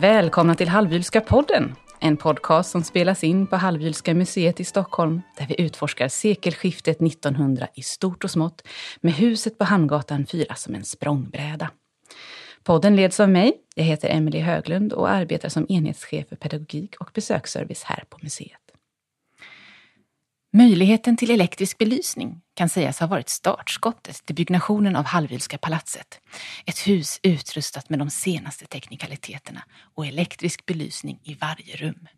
Välkomna till Halvbylska podden. En podcast som spelas in på Halvbylska museet i Stockholm där vi utforskar sekelskiftet 1900 i stort och smått med huset på Hamngatan 4 som en språngbräda. Podden leds av mig. Jag heter Emelie Höglund och arbetar som enhetschef för pedagogik och besöksservice här på museet. Möjligheten till elektrisk belysning kan sägas ha varit startskottet till byggnationen av Hallwylska palatset. Ett hus utrustat med de senaste teknikaliteterna och elektrisk belysning i varje rum.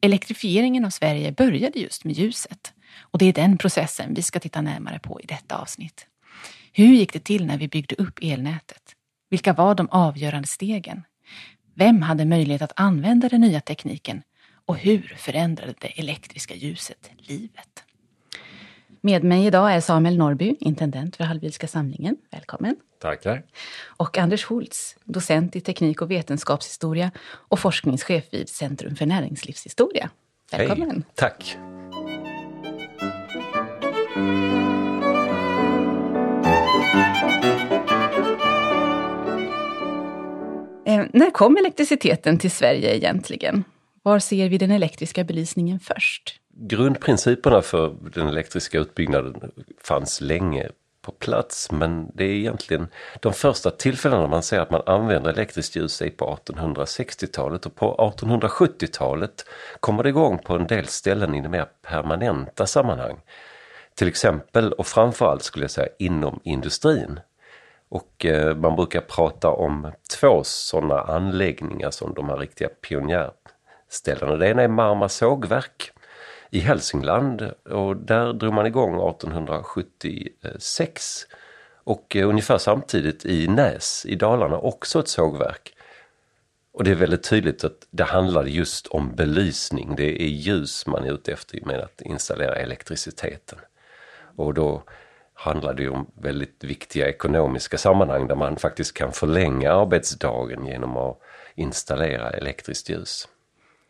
Elektrifieringen av Sverige började just med ljuset och det är den processen vi ska titta närmare på i detta avsnitt. Hur gick det till när vi byggde upp elnätet? Vilka var de avgörande stegen? Vem hade möjlighet att använda den nya tekniken och hur förändrade det elektriska ljuset livet? Med mig idag är Samuel Norby, intendent för Hallwylska samlingen. Välkommen! Tackar! Och Anders Holtz, docent i teknik och vetenskapshistoria och forskningschef vid Centrum för näringslivshistoria. Välkommen! Hej. Tack! Eh, när kom elektriciteten till Sverige egentligen? Var ser vi den elektriska belysningen först? Grundprinciperna för den elektriska utbyggnaden fanns länge på plats men det är egentligen de första tillfällena man ser att man använder elektriskt ljus är på 1860-talet och på 1870-talet kommer det igång på en del ställen i det mer permanenta sammanhang. Till exempel och framförallt skulle jag säga inom industrin. Och eh, man brukar prata om två sådana anläggningar som de här riktiga ställena. Det ena är Marma sågverk i Hälsingland och där drog man igång 1876. Och eh, ungefär samtidigt i Näs i Dalarna också ett sågverk. Och det är väldigt tydligt att det handlar just om belysning. Det är ljus man är ute efter med att installera elektriciteten. Och då handlar det ju om väldigt viktiga ekonomiska sammanhang där man faktiskt kan förlänga arbetsdagen genom att installera elektriskt ljus.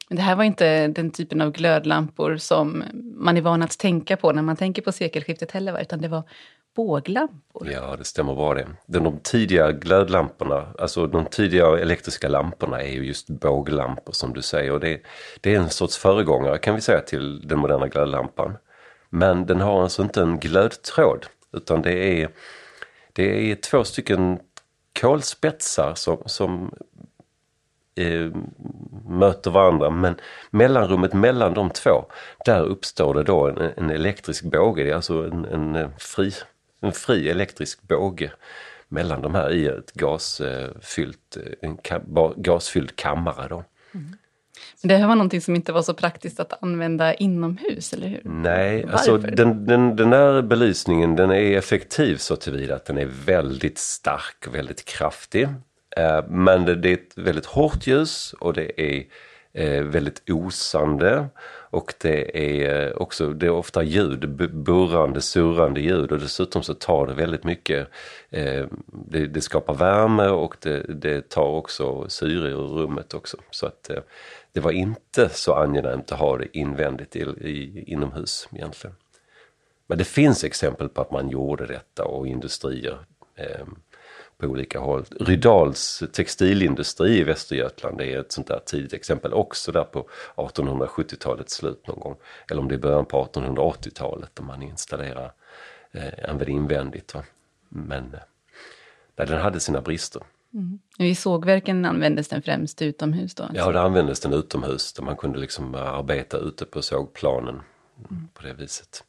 Det här var inte den typen av glödlampor som man är van att tänka på när man tänker på sekelskiftet heller, utan det var båglampor. Ja, det stämmer bra det. De tidiga glödlamporna, alltså de tidiga elektriska lamporna är ju just båglampor som du säger. Och det, det är en sorts föregångare kan vi säga till den moderna glödlampan. Men den har alltså inte en glödtråd utan det är, det är två stycken kolspetsar som, som eh, möter varandra men mellanrummet mellan de två, där uppstår det då en, en elektrisk båge, det är alltså en, en, fri, en fri elektrisk båge mellan de här i ett gasfyllt, en gasfylld kammare. Då. Mm. Det här var någonting som inte var så praktiskt att använda inomhus, eller hur? Nej, alltså den, den, den där belysningen den är effektiv så tillvida att den är väldigt stark och väldigt kraftig. Eh, men det, det är ett väldigt hårt ljus och det är eh, väldigt osande och det är eh, också, det är ofta ljud, burrande, surrande ljud och dessutom så tar det väldigt mycket, det, det skapar värme och det, det, tar också syre ur rummet också. Så att det var inte så angenämt att ha det invändigt i, i, inomhus egentligen. Men det finns exempel på att man gjorde detta och industrier eh, på olika håll. Rydals textilindustri i Västergötland är ett sånt där tidigt exempel också där på 1870-talets slut någon gång. Eller om det är början på 1880-talet då man installerar, eh, använder invändigt. Va? Men eh, den hade sina brister. Mm. I sågverken användes den främst utomhus då? Alltså. Ja, det användes den utomhus där man kunde liksom arbeta ute på sågplanen mm. på det viset.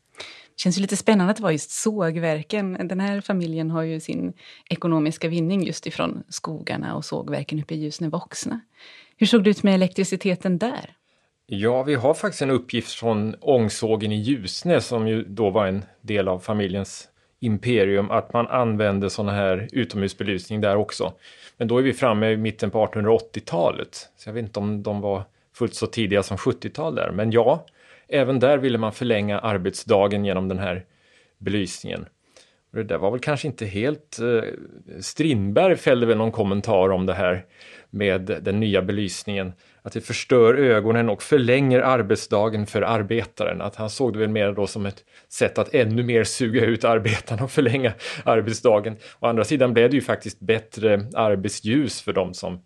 Det känns ju lite spännande att det var just sågverken. Den här familjen har ju sin ekonomiska vinning just ifrån skogarna och sågverken uppe i Ljusne Voxna. Hur såg det ut med elektriciteten där? Ja, vi har faktiskt en uppgift från ångsågen i Ljusne som ju då var en del av familjens imperium att man använde sådana här utomhusbelysning där också. Men då är vi framme i mitten på 1880-talet. Så jag vet inte om de var fullt så tidiga som 70-tal där. Men ja, även där ville man förlänga arbetsdagen genom den här belysningen. Och det där var väl kanske inte helt... Eh, Strindberg fällde väl någon kommentar om det här med den nya belysningen att det förstör ögonen och förlänger arbetsdagen för arbetaren. Att han såg det väl mer då som ett sätt att ännu mer suga ut arbetarna och förlänga arbetsdagen. Å andra sidan blev det ju faktiskt bättre arbetsljus för de som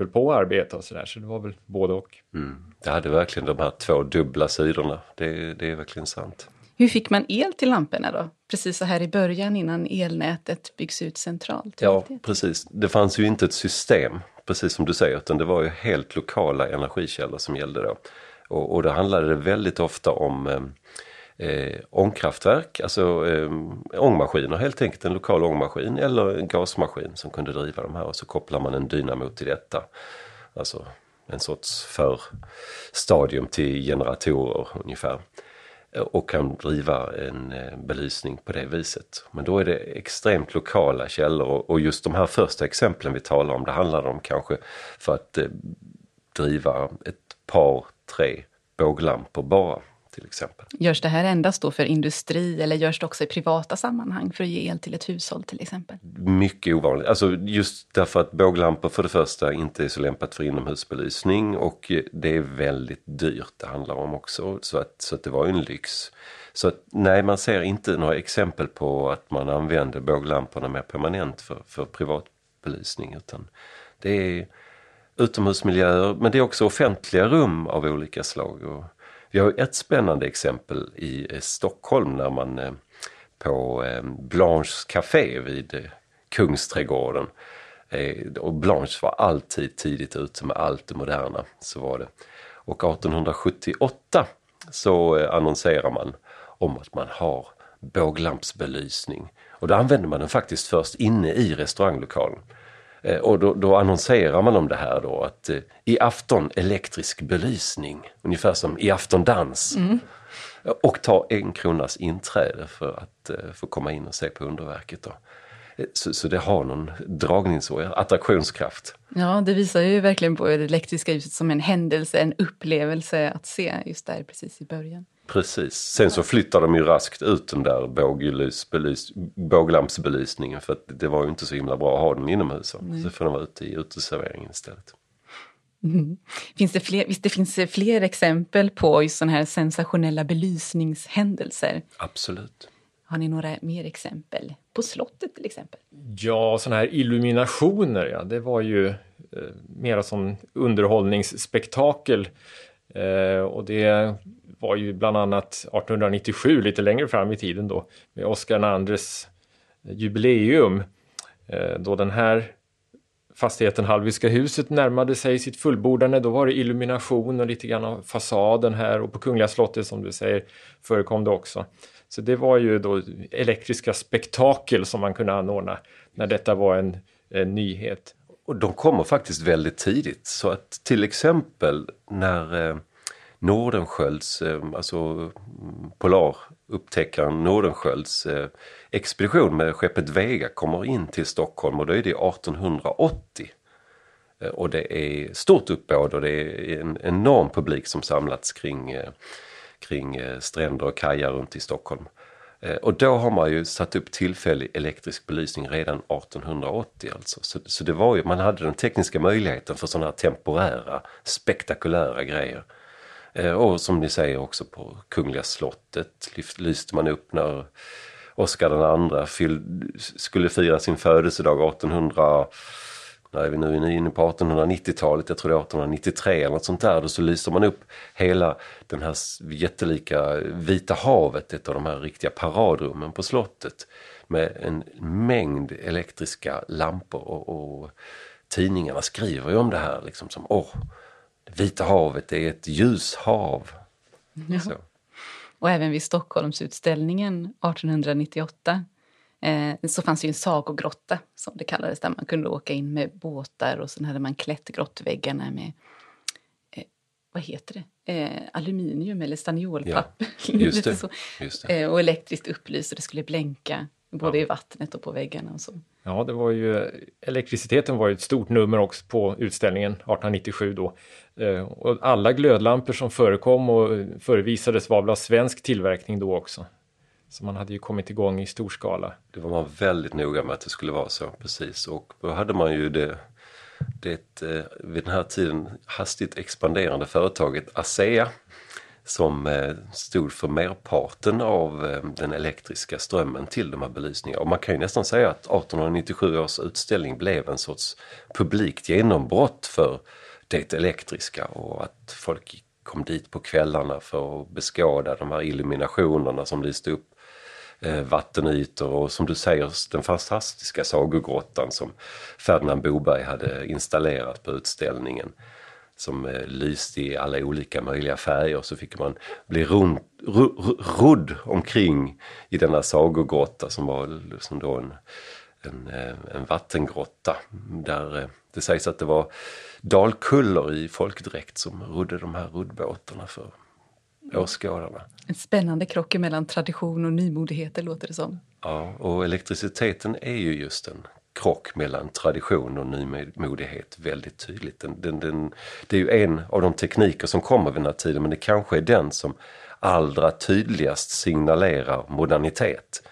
höll på att arbeta och sådär. Så det var väl både och. Mm. Det hade verkligen de här två dubbla sidorna. Det, det är verkligen sant. Hur fick man el till lamporna då? Precis så här i början innan elnätet byggs ut centralt. Ja, precis. Det fanns ju inte ett system, precis som du säger, utan det var ju helt lokala energikällor som gällde då. Och, och det handlade väldigt ofta om eh, eh, ångkraftverk, alltså eh, ångmaskiner helt enkelt, en lokal ångmaskin eller en gasmaskin som kunde driva de här och så kopplar man en dynamo till detta. Alltså en sorts förstadium till generatorer ungefär eh, och kan driva en eh, belysning på det viset. Men då är det extremt lokala källor och just de här första exemplen vi talar om, det handlar om kanske för att eh, driva ett par, tre båglampor bara till exempel. Görs det här endast då för industri eller görs det också i privata sammanhang för att ge el till ett hushåll till exempel? Mycket ovanligt. Alltså just därför att båglampor för det första inte är så lämpat för inomhusbelysning och det är väldigt dyrt det handlar om också. Så att, så att det var ju en lyx. Så att, nej, man ser inte några exempel på att man använder båglamporna mer permanent för, för privatbelysning utan det är utomhusmiljöer men det är också offentliga rum av olika slag. Och, vi har ett spännande exempel i eh, Stockholm när man eh, på eh, Blanches Café vid Kungsträdgården och Blanche var alltid tidigt ute med allt det moderna. Så var det. Och 1878 så annonserar man om att man har båglampsbelysning. Och då använder man den faktiskt först inne i restauranglokalen. Eh, och då, då, annonserar man om det här då att eh, i afton elektrisk belysning, ungefär som i afton dans. Mm. Och ta en kronas inträde för att eh, få komma in och se på underverket. Då. Så, så det har någon dragningsår, attraktionskraft. Ja, det visar ju verkligen på det elektriska ljuset som en händelse, en upplevelse att se just där precis i början. Precis. Sen så flyttar de ju raskt ut den där båglampsbelysningen för att det var ju inte så himla bra att ha den inomhus. Nej. Så får den vara ute i uteserveringen istället. Mm. Finns det fler, visst det finns fler exempel på just sådana här sensationella belysningshändelser? Absolut. Har ni några mer exempel? På slottet till exempel? Ja, sådana här illuminationer, ja, det var ju eh, mera som underhållningsspektakel. Eh, och det var ju bland annat 1897, lite längre fram i tiden då, med Oscar IIs jubileum. Eh, då den här fastigheten Hallwylska huset närmade sig sitt fullbordande. Då var det illumination och lite grann av fasaden här och på Kungliga slottet som du säger förekom det också. Så det var ju då elektriska spektakel som man kunde anordna när detta var en, en nyhet. Och de kommer faktiskt väldigt tidigt så att till exempel när eh, Nordenskölds, eh, alltså polarupptäckaren Nordenskölds eh, expedition med skeppet Vega kommer in till Stockholm och då är det 1880. Eh, och det är stort uppbåd och det är en enorm publik som samlats kring, kring stränder och kajar runt i Stockholm. Och då har man ju satt upp tillfällig elektrisk belysning redan 1880 alltså. Så, så det var ju, man hade den tekniska möjligheten för sådana här temporära, spektakulära grejer. Eh, och som ni säger också på Kungliga slottet lyste man upp när Oscar II skulle fira sin födelsedag 1800 när är vi nu inne på 1890-talet, jag tror det är 1893 eller något sånt där. Då så lyser man upp hela den här jättelika Vita havet, ett av de här riktiga paradrummen på slottet. Med en mängd elektriska lampor och, och tidningarna skriver ju om det här liksom som åh, Vita havet är ett ljushav. Ja. Så. Och även vid Stockholmsutställningen 1898 eh, så fanns ju en sagogrotta som det kallades där man kunde åka in med båtar och sen hade man klätt grottväggarna med eh, vad heter det? Eh, aluminium eller staniolpapper. Ja, just det, just det. Eh, och elektriskt upplyst och det skulle blänka både ja. i vattnet och på väggarna och så. Ja, det var ju, elektriciteten var ju ett stort nummer också på utställningen 1897 då. Eh, och alla glödlampor som förekom och eh, förevisades var väl av svensk tillverkning då också. Så man hade ju kommit igång i stor skala. Det var man väldigt noga med att det skulle vara så, precis. Och då hade man ju det, det eh, vid den här tiden hastigt expanderande företaget ASEA som eh, stod för merparten av eh, den elektriska strömmen till de här belysningarna. Och man kan ju nästan säga att 1897 års utställning blev en sorts publikt genombrott för det elektriska och att folk kom dit på kvällarna för att beskåda de här illuminationerna som lyste upp eh, vattenytor och som du säger den fantastiska sagogrottan som Ferdinand Boberg hade installerat på utställningen som eh, lyste i alla olika möjliga färger så fick man bli rund, rodd omkring i denna sagogrotta som var som då en, en, eh, en vattengrotta där eh, det sägs att det var dalkullor i folkdräkt som rodde de här roddbåtarna för åskådarna. En spännande krock mellan tradition och nymodigheter låter det som. Ja, och elektriciteten är ju just en krock mellan tradition och nymodighet väldigt tydligt. Den, den, den, det är ju en av de tekniker som kommer vid den här tiden men det kanske är den som allra tydligast signalerar modernitet.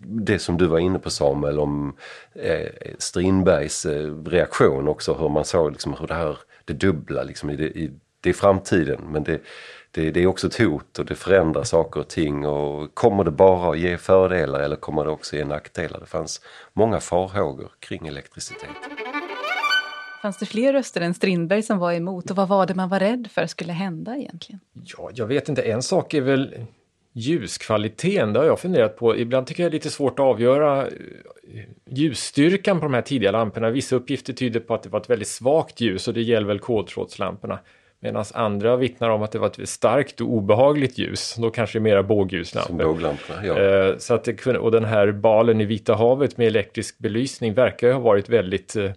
Det som du var inne på Samuel om eh, Strindbergs eh, reaktion också, hur man såg liksom, hur det här, det dubbla liksom, i, det, i, det är framtiden men det, det, det, är också ett hot och det förändrar saker och ting och kommer det bara att ge fördelar eller kommer det också ge nackdelar? Det fanns många farhågor kring elektricitet. Fanns det fler röster än Strindberg som var emot och vad var det man var rädd för skulle hända egentligen? Ja, jag vet inte, en sak är väl ljuskvaliteten, det har jag funderat på. Ibland tycker jag det är lite svårt att avgöra eh, ljusstyrkan på de här tidiga lamporna. Vissa uppgifter tyder på att det var ett väldigt svagt ljus och det gäller väl kodtrådslamporna. Medan andra vittnar om att det var ett starkt och obehagligt ljus. Då kanske det är mera bågljuslampor. ja. Eh, så att det, och den här balen i Vita havet med elektrisk belysning verkar ju ha varit väldigt eh,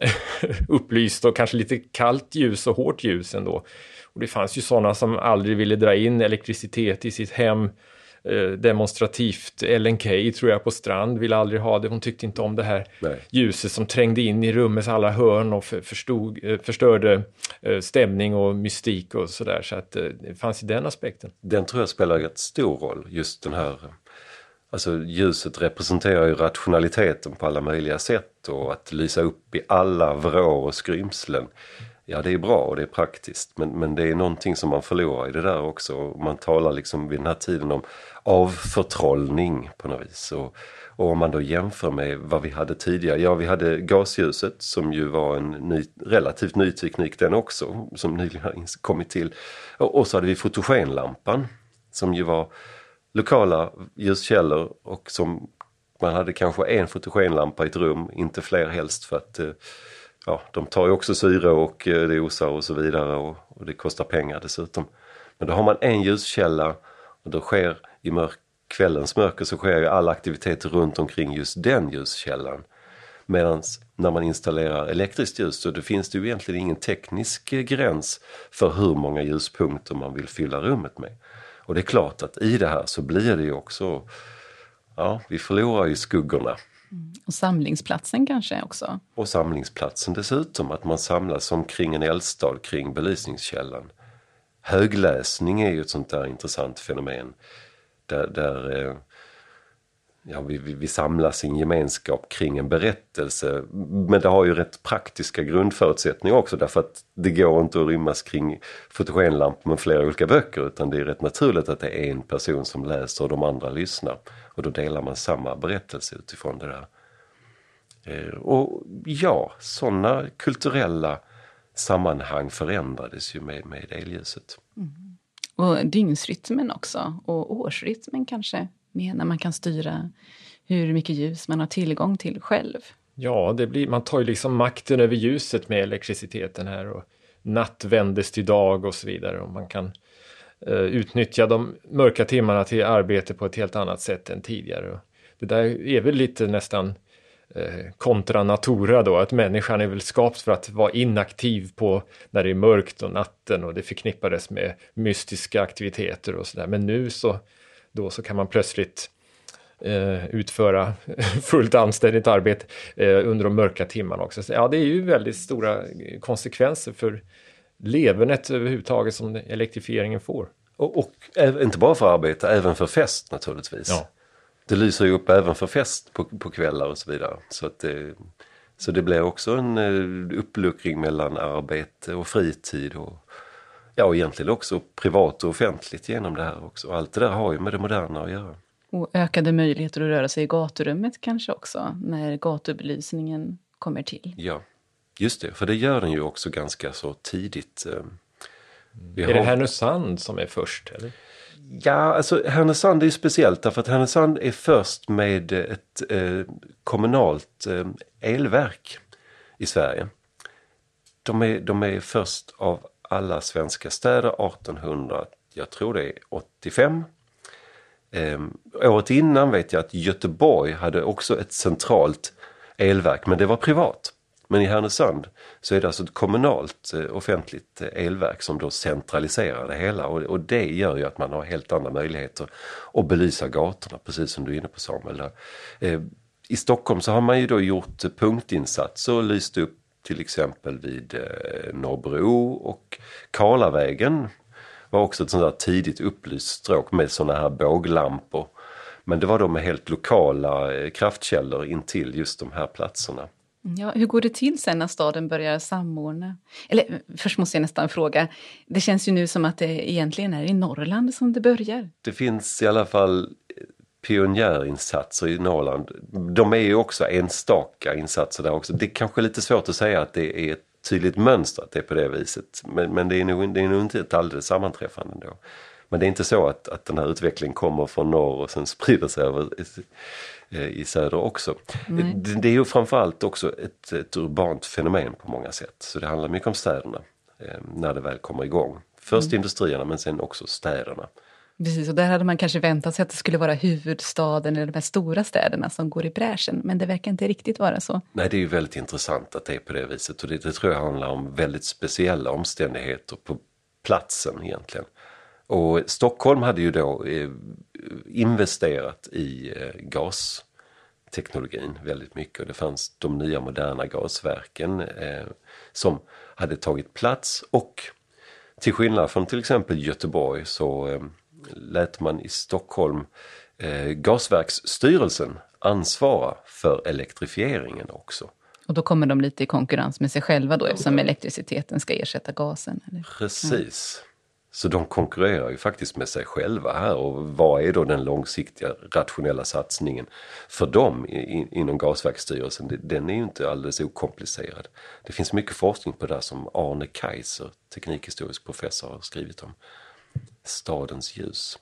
upplyst och kanske lite kallt ljus och hårt ljus ändå. Och det fanns ju sådana som aldrig ville dra in elektricitet i sitt hem demonstrativt. Ellen Key tror jag på Strand ville aldrig ha det. Hon tyckte inte om det här Nej. ljuset som trängde in i rummets alla hörn och förstod, eh, förstörde eh, stämning och mystik och sådär. Så att det fanns ju den aspekten. Den tror jag spelar rätt stor roll, just den här Alltså ljuset representerar ju rationaliteten på alla möjliga sätt och att lysa upp i alla vrår och skrymslen. Ja det är bra och det är praktiskt men, men det är någonting som man förlorar i det där också. Man talar liksom vid den här tiden om avförtrollning på något vis. Och, och om man då jämför med vad vi hade tidigare. Ja, vi hade gasljuset som ju var en ny, relativt ny teknik den också, som nyligen har kommit till. Och, och så hade vi fotogenlampan som ju var lokala ljuskällor och som man hade kanske en fotogenlampa i ett rum, inte fler helst för att eh, ja, de tar ju också syre och eh, det osar och så vidare och, och det kostar pengar dessutom. Men då har man en ljuskälla och då sker i mörk, kvällens mörker så sker ju all aktivitet runt omkring just den ljuskällan. Medan när man installerar elektriskt ljus så det finns det ju egentligen ingen teknisk eh, gräns för hur många ljuspunkter man vill fylla rummet med. Och det är klart att i det här så blir det ju också, ja vi förlorar ju skuggorna. Mm. Och samlingsplatsen kanske också? Och samlingsplatsen dessutom, att man samlas omkring en eldstad kring belysningskällan. Högläsning är ju ett sånt där intressant fenomen. Där, där eh, ja, vi, vi, vi samlas i en gemenskap kring en berättelse. Men det har ju rätt praktiska grundförutsättningar också därför att det går inte att rymmas kring fotogenlampor med flera olika böcker utan det är rätt naturligt att det är en person som läser och de andra lyssnar. Och då delar man samma berättelse utifrån det där. Eh, och ja, sådana kulturella sammanhang förändrades ju med, med elljuset. Mm. Och dygnsrytmen också, och årsrytmen kanske, med när man kan styra hur mycket ljus man har tillgång till själv. Ja, det blir, man tar ju liksom makten över ljuset med elektriciteten här och natt vändes till dag och så vidare och man kan eh, utnyttja de mörka timmarna till arbete på ett helt annat sätt än tidigare. Och det där är väl lite nästan Eh, kontra natura då, att människan är väl skapt för att vara inaktiv på när det är mörkt och natten och det förknippades med mystiska aktiviteter och sådär. Men nu så, då så kan man plötsligt eh, utföra fullt anständigt arbete eh, under de mörka timmarna också. Så, ja, det är ju väldigt stora konsekvenser för levernet överhuvudtaget som elektrifieringen får. Och, och inte bara för arbete, även för fest naturligtvis. Ja det lyser ju upp även för fest på, på kvällar och så vidare. Så, att det, så det blir också en uh, uppluckring mellan arbete och fritid. Och, Ja, och egentligen också privat och offentligt genom det här också. Allt det där har ju med det moderna att göra. Och ökade möjligheter att röra sig i gaturummet kanske också, när gatubelysningen kommer till. Ja, just det, för det gör den ju också ganska så tidigt. Eh, vi är har... det Härnösand som är först? Eller? Ja, alltså Härnösand är ju speciellt därför att Härnösand är först med ett eh, kommunalt eh, elverk i Sverige. De är, de är först av alla svenska städer 1800, jag tror det är 85. Eh, året innan vet jag att Göteborg hade också ett centralt elverk men det var privat. Men i Härnösand så är det alltså ett kommunalt eh, offentligt eh, elverk som då centraliserar det hela och, och, det gör ju att man har helt andra möjligheter att belysa gatorna precis som du är inne på Samuel. Eh, I Stockholm så har man ju då gjort eh, punktinsatser och lyst upp till exempel vid eh, Norrbro och Karlavägen var också ett sånt där tidigt upplyst stråk med såna här båglampor. Men det var då med helt lokala eh, kraftkällor intill just de här platserna. Ja, hur går det till sen när staden börjar samordna? Eller först måste jag nästan fråga, det känns ju nu som att det egentligen är i Norrland som det börjar. Det finns i alla fall pionjärinsatser i Norrland. De är ju också enstaka insatser där också. Det är kanske lite svårt att säga att det är ett tydligt mönster att det är på det viset. Men, men det, är nog, det är nog inte ett alldeles sammanträffande ändå. Men det är inte så att, att den här utvecklingen kommer från norr och sen sprider sig över Eh, i söder också. Det, det, är ju framförallt också ett, ett urbant fenomen på många sätt. Så det handlar mycket om städerna eh, när det väl kommer igång. Först mm. industrierna men sen också städerna. Precis, och där hade man kanske väntat sig att det skulle vara huvudstaden eller de här stora städerna som går i bräschen. Men det verkar inte riktigt vara så. Nej, det är ju väldigt intressant att det är på det viset. Och det, det tror jag handlar om väldigt speciella omständigheter på platsen egentligen. Och Stockholm hade ju då eh, investerat i eh, gasteknologin väldigt mycket och det fanns de nya moderna gasverken eh, som hade tagit plats och till skillnad från till exempel Göteborg så eh, lät man i Stockholm Gasverksstyrelsen ansvara för elektrifieringen också. Och då kommer de lite i konkurrens med sig själva då eftersom elektriciteten ska ersätta gasen? Eller? Precis. Så de konkurrerar ju faktiskt med sig själva här och vad är då den långsiktiga rationella satsningen för dem inom Gasverksstyrelsen? Den är ju inte alldeles okomplicerad. Det finns mycket forskning på det som Arne Kaiser, teknikhistorisk professor, har skrivit om. Stadens ljus.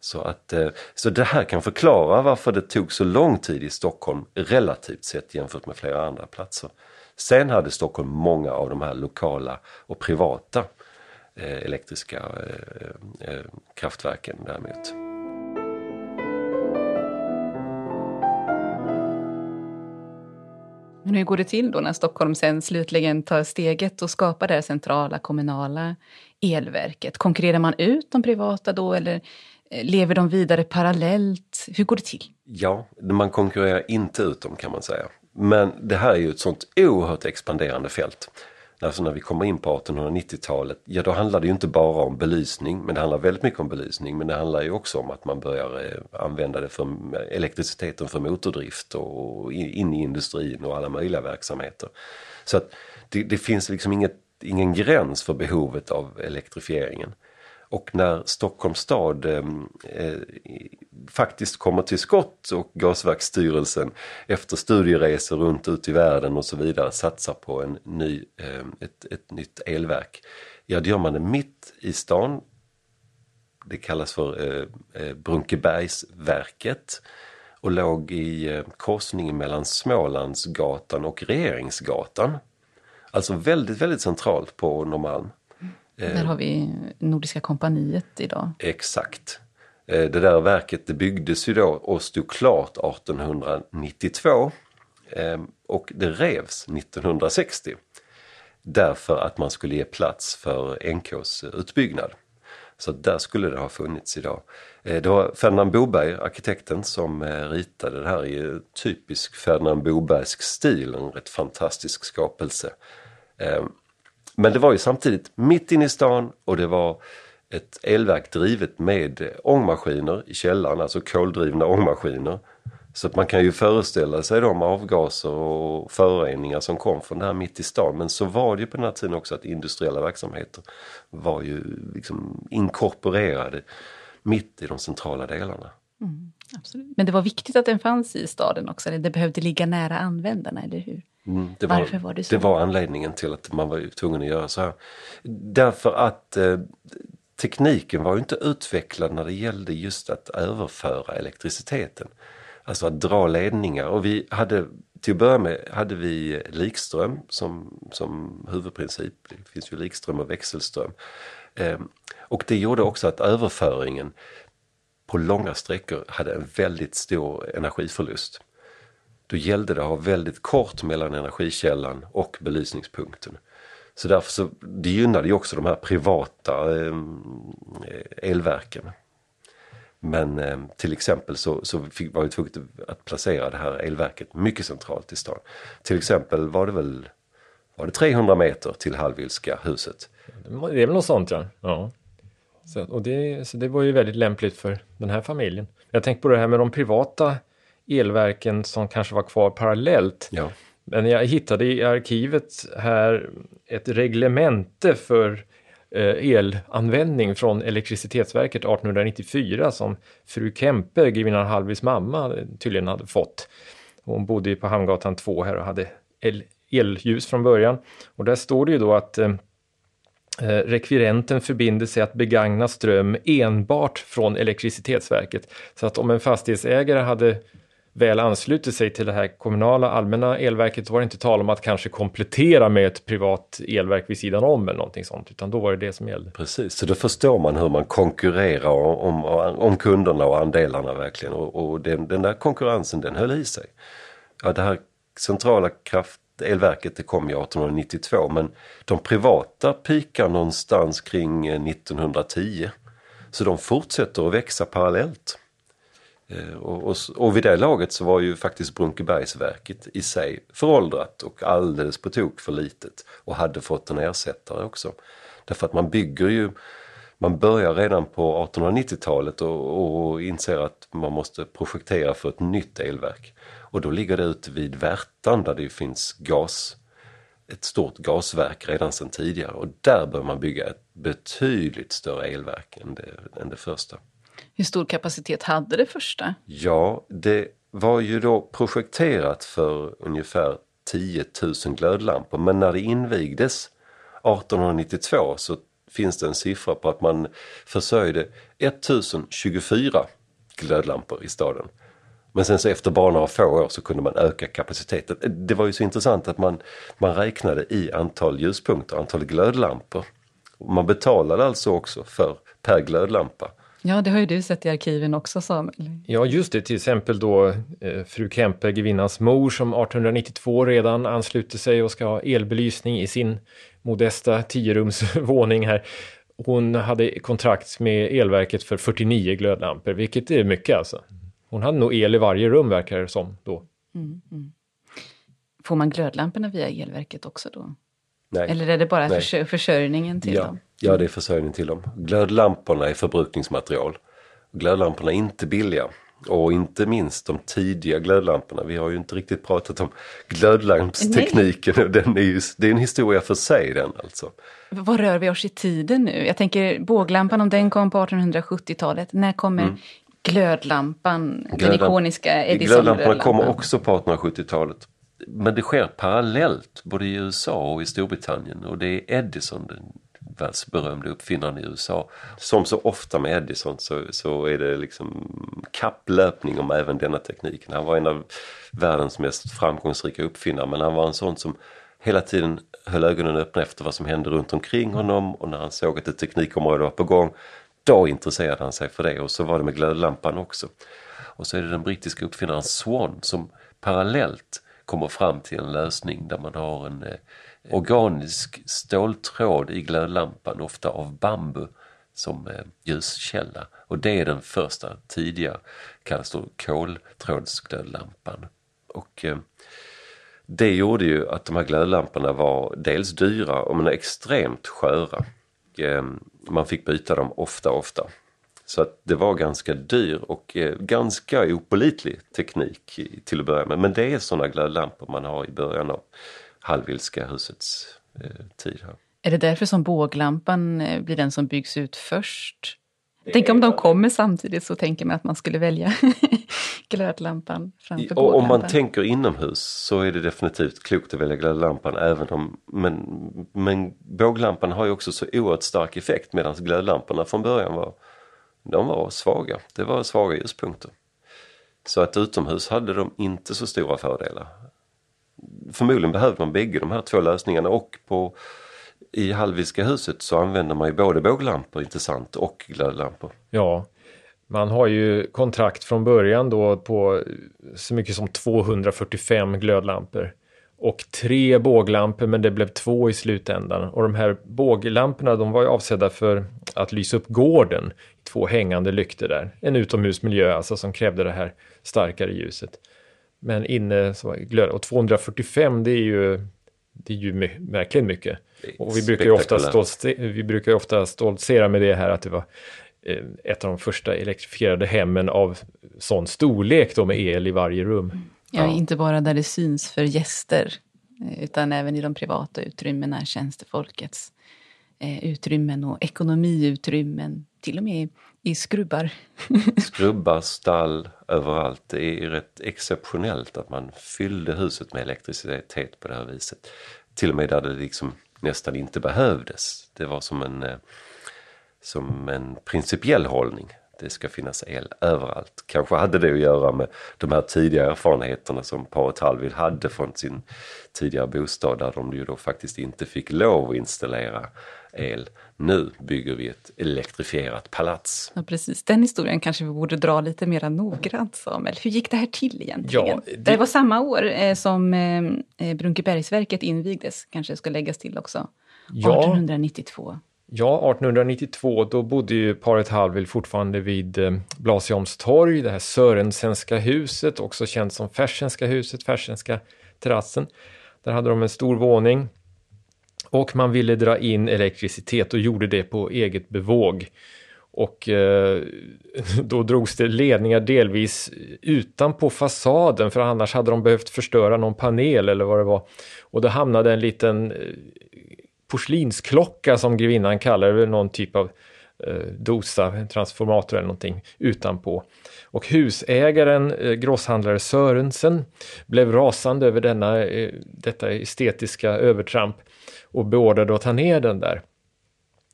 Så, att, eh, så det här kan förklara varför det tog så lång tid i Stockholm relativt sett jämfört med flera andra platser. Sen hade Stockholm många av de här lokala och privata eh, elektriska eh, kraftverken däremot. Men hur går det till då när Stockholm sen slutligen tar steget och skapar det här centrala kommunala elverket? Konkurrerar man ut de privata då eller eh, lever de vidare parallellt? Hur går det till? Ja, man konkurrerar inte ut dem kan man säga. Men det här är ju ett sånt oerhört expanderande fält alltså när vi kommer in på 1890-talet, ja då handlar det ju inte bara om belysning, men det handlar väldigt mycket om belysning. Men det handlar ju också om att man börjar eh, använda det för elektriciteten för motordrift och in i industrin och alla möjliga verksamheter. Så att det, det finns liksom inget, ingen gräns för behovet av elektrifieringen. Och när Stockholms stad ehm, eh, faktiskt kommer till skott och Gasverksstyrelsen efter studieresor runt ut i världen och så vidare satsar på en ny, eh, ett, ett nytt elverk. Ja, det gör man det mitt i stan. Det kallas för eh, eh, Brunkebergsverket och låg i eh, korsningen mellan Smålandsgatan och Regeringsgatan. Alltså väldigt, väldigt centralt på Norrmalm. Där eh, har vi Nordiska kompaniet idag. Exakt. Eh, det där verket det byggdes ju då och stod klart 1892 eh, och det revs 1960 därför att man skulle ge plats för NKs utbyggnad. Så där skulle det ha funnits idag. Det var Ferdinand Boberg, arkitekten, som ritade det här i typisk Ferdinand Bobergsk stil, en rätt fantastisk skapelse. Men det var ju samtidigt mitt inne i stan och det var ett elverk drivet med ångmaskiner i källaren, alltså koldrivna ångmaskiner Så att man kan ju föreställa sig de avgaser och föroreningar som kom från det här mitt i stan. Men så var det ju på den här tiden också att industriella verksamheter var ju liksom inkorporerade mitt i de centrala delarna. Mm, absolut. Men det var viktigt att den fanns i staden också, eller det behövde ligga nära användarna, eller hur? Mm, det var, Varför var det så? Det var anledningen till att man var tvungen att göra så här. Därför att eh, tekniken var inte utvecklad när det gällde just att överföra elektriciteten. Alltså att dra ledningar och vi hade till att börja med hade vi likström som, som huvudprincip. Det finns ju likström och växelström. Eh, och det gjorde också att överföringen på långa sträckor hade en väldigt stor energiförlust. Då gällde det att ha väldigt kort mellan energikällan och belysningspunkten. Så därför så, det gynnade ju också de här privata ehm, eh, elverken. Men eh, till exempel så, så fick, var vi tvungna att placera det här elverket mycket centralt i stan. Till exempel var det väl var det 300 meter till Hallwylska huset. Det är väl något sånt ja. ja. Så, och det, så det var ju väldigt lämpligt för den här familjen. Jag tänkte på det här med de privata elverken som kanske var kvar parallellt. Ja. Men jag hittade i arkivet här ett reglemente för eh, elanvändning från Elektricitetsverket 1894 som fru Kempe, grevinnan Hallbys mamma, tydligen hade fått. Hon bodde ju på Hamngatan 2 här och hade el, elljus från början. Och där står det ju då att eh, rekvirenten förbinder sig att begagna ström enbart från Elektricitetsverket. Så att om en fastighetsägare hade väl ansluter sig till det här kommunala allmänna elverket, då var det inte tal om att kanske komplettera med ett privat elverk vid sidan om eller någonting sånt, utan då var det det som gällde. Precis, så då förstår man hur man konkurrerar om, om, om kunderna och andelarna verkligen och, och den, den, där konkurrensen den höll i sig. Ja, det här centrala kraft elverket det kom ju 1892 men de privata pikar någonstans kring eh, 1910. Så de fortsätter att växa parallellt. Eh, och, och, och vid det laget så var ju faktiskt Brunkebergsverket i sig föråldrat och alldeles på tok för litet och hade fått en ersättare också. Därför att man bygger ju, man börjar redan på 1890-talet och, och inser att man måste projektera för ett nytt elverk. Och då ligger det ute vid Värtan där det finns gas, ett stort gasverk redan sedan tidigare och där bör man bygga ett betydligt större elverk än det, än det första. Hur stor kapacitet hade det första? Ja, det var ju då projekterat för ungefär 10 000 glödlampor men när det invigdes 1892 så finns det en siffra på att man försörjde 1024 glödlampor i staden. Men sen så efter bara några få år så kunde man öka kapaciteten. Det var ju så intressant att man, man räknade i antal ljuspunkter, antal glödlampor. Man betalade alltså också för per glödlampa. Ja, det har ju du sett i arkiven också Samuel. Ja, just det. Till exempel då eh, fru Kempe, grevinnans mor, som 1892 redan ansluter sig och ska ha elbelysning i sin modesta tiorumsvåning här. Hon hade kontrakt med elverket för 49 glödlampor, vilket är mycket alltså. Hon hade nog el i varje rum verkar det som då. Mm, mm. Får man glödlamporna via elverket också då? Nej. Eller är det bara försör försörjningen till ja. dem? Ja, det är försörjning till dem. Glödlamporna är förbrukningsmaterial. Glödlamporna är inte billiga. Och inte minst de tidiga glödlamporna. Vi har ju inte riktigt pratat om glödlampstekniken. Den är ju, det är en historia för sig den alltså. Vad rör vi oss i tiden nu? Jag tänker båglampan om den kom på 1870-talet. När kommer mm. glödlampan, Glödlamp den ikoniska Edison Glödlamporna kommer också på 1870-talet. Men det sker parallellt både i USA och i Storbritannien och det är Edison, den världsberömde uppfinnaren i USA. Som så ofta med Edison så, så är det liksom kapplöpning om även denna tekniken. Han var en av världens mest framgångsrika uppfinnare men han var en sån som hela tiden höll ögonen öppna efter vad som hände runt omkring honom och när han såg att ett teknikområde var på gång då intresserade han sig för det och så var det med glödlampan också. Och så är det den brittiska uppfinnaren Swan som parallellt kommer fram till en lösning där man har en eh, organisk ståltråd i glödlampan, ofta av bambu som eh, ljuskälla. Och det är den första tidiga, kallas då koltrådsglödlampan. Och eh, det gjorde ju att de här glödlamporna var dels dyra och men extremt sköra. Eh, man fick byta dem ofta, ofta. Så att det var ganska dyr och eh, ganska opolitlig teknik till att börja med. Men det är sådana glödlampor man har i början av Hallwylska husets eh, tid. Här. Är det därför som båglampan eh, blir den som byggs ut först? Tänk om de kommer samtidigt så tänker man att man skulle välja glödlampan framför båglampan. Om man tänker inomhus så är det definitivt klokt att välja glödlampan även om men, men båglampan har ju också så oerhört stark effekt medan glödlamporna från början var de var svaga. Det var svaga ljuspunkter. Så att utomhus hade de inte så stora fördelar. Förmodligen behövde man bägge de här två lösningarna och på i Hallwylska huset så använder man ju både båglampor intressant och glödlampor. Ja, man har ju kontrakt från början då på så mycket som 245 glödlampor och tre båglampor men det blev två i slutändan. Och de här båglamporna de var ju avsedda för att lysa upp gården. Två hängande lyktor där. En utomhusmiljö alltså som krävde det här starkare ljuset. Men inne så glöd och 245 det är ju det är ju my verkligen mycket. Och vi brukar ju ofta, stoltsera, vi brukar ofta stoltsera med det här att det var eh, ett av de första elektrifierade hemmen av sån storlek då med el i varje rum. Ja, ja, inte bara där det syns för gäster, eh, utan även i de privata utrymmena, tjänstefolkets eh, utrymmen och ekonomiutrymmen, till och med i skrubbar. skrubbar, stall, överallt. Det är rätt exceptionellt att man fyllde huset med elektricitet på det här viset. Till och med där det liksom nästan inte behövdes. Det var som en, eh, som en principiell hållning. Det ska finnas el överallt. Kanske hade det att göra med de här tidiga erfarenheterna som paret Hallwyl hade från sin tidigare bostad där de ju då faktiskt inte fick lov att installera el. Nu bygger vi ett elektrifierat palats. Ja, precis. Den historien kanske vi borde dra lite mer noggrant, Samuel. Hur gick det här till egentligen? Ja, det... det var samma år eh, som eh, eh Brunkebergsverket invigdes, kanske ska läggas till också. Ja. 1892. Ja, 1892 då bodde ju paret Hallwyl fortfarande vid eh, Blasieholmstorg, det här Sörensenska huset, också känt som Fersenska huset, Fersenska terrassen. Där hade de en stor våning och man ville dra in elektricitet och gjorde det på eget bevåg. Och eh, då drogs det ledningar delvis utanpå fasaden för annars hade de behövt förstöra någon panel eller vad det var. Och då hamnade en liten eh, porslinsklocka som grevinnan kallar det, någon typ av eh, dosa, transformator eller någonting utanpå. Och husägaren, eh, grosshandlare Sörensen, blev rasande över denna, eh, detta estetiska övertramp och beordrade att ta ner den där.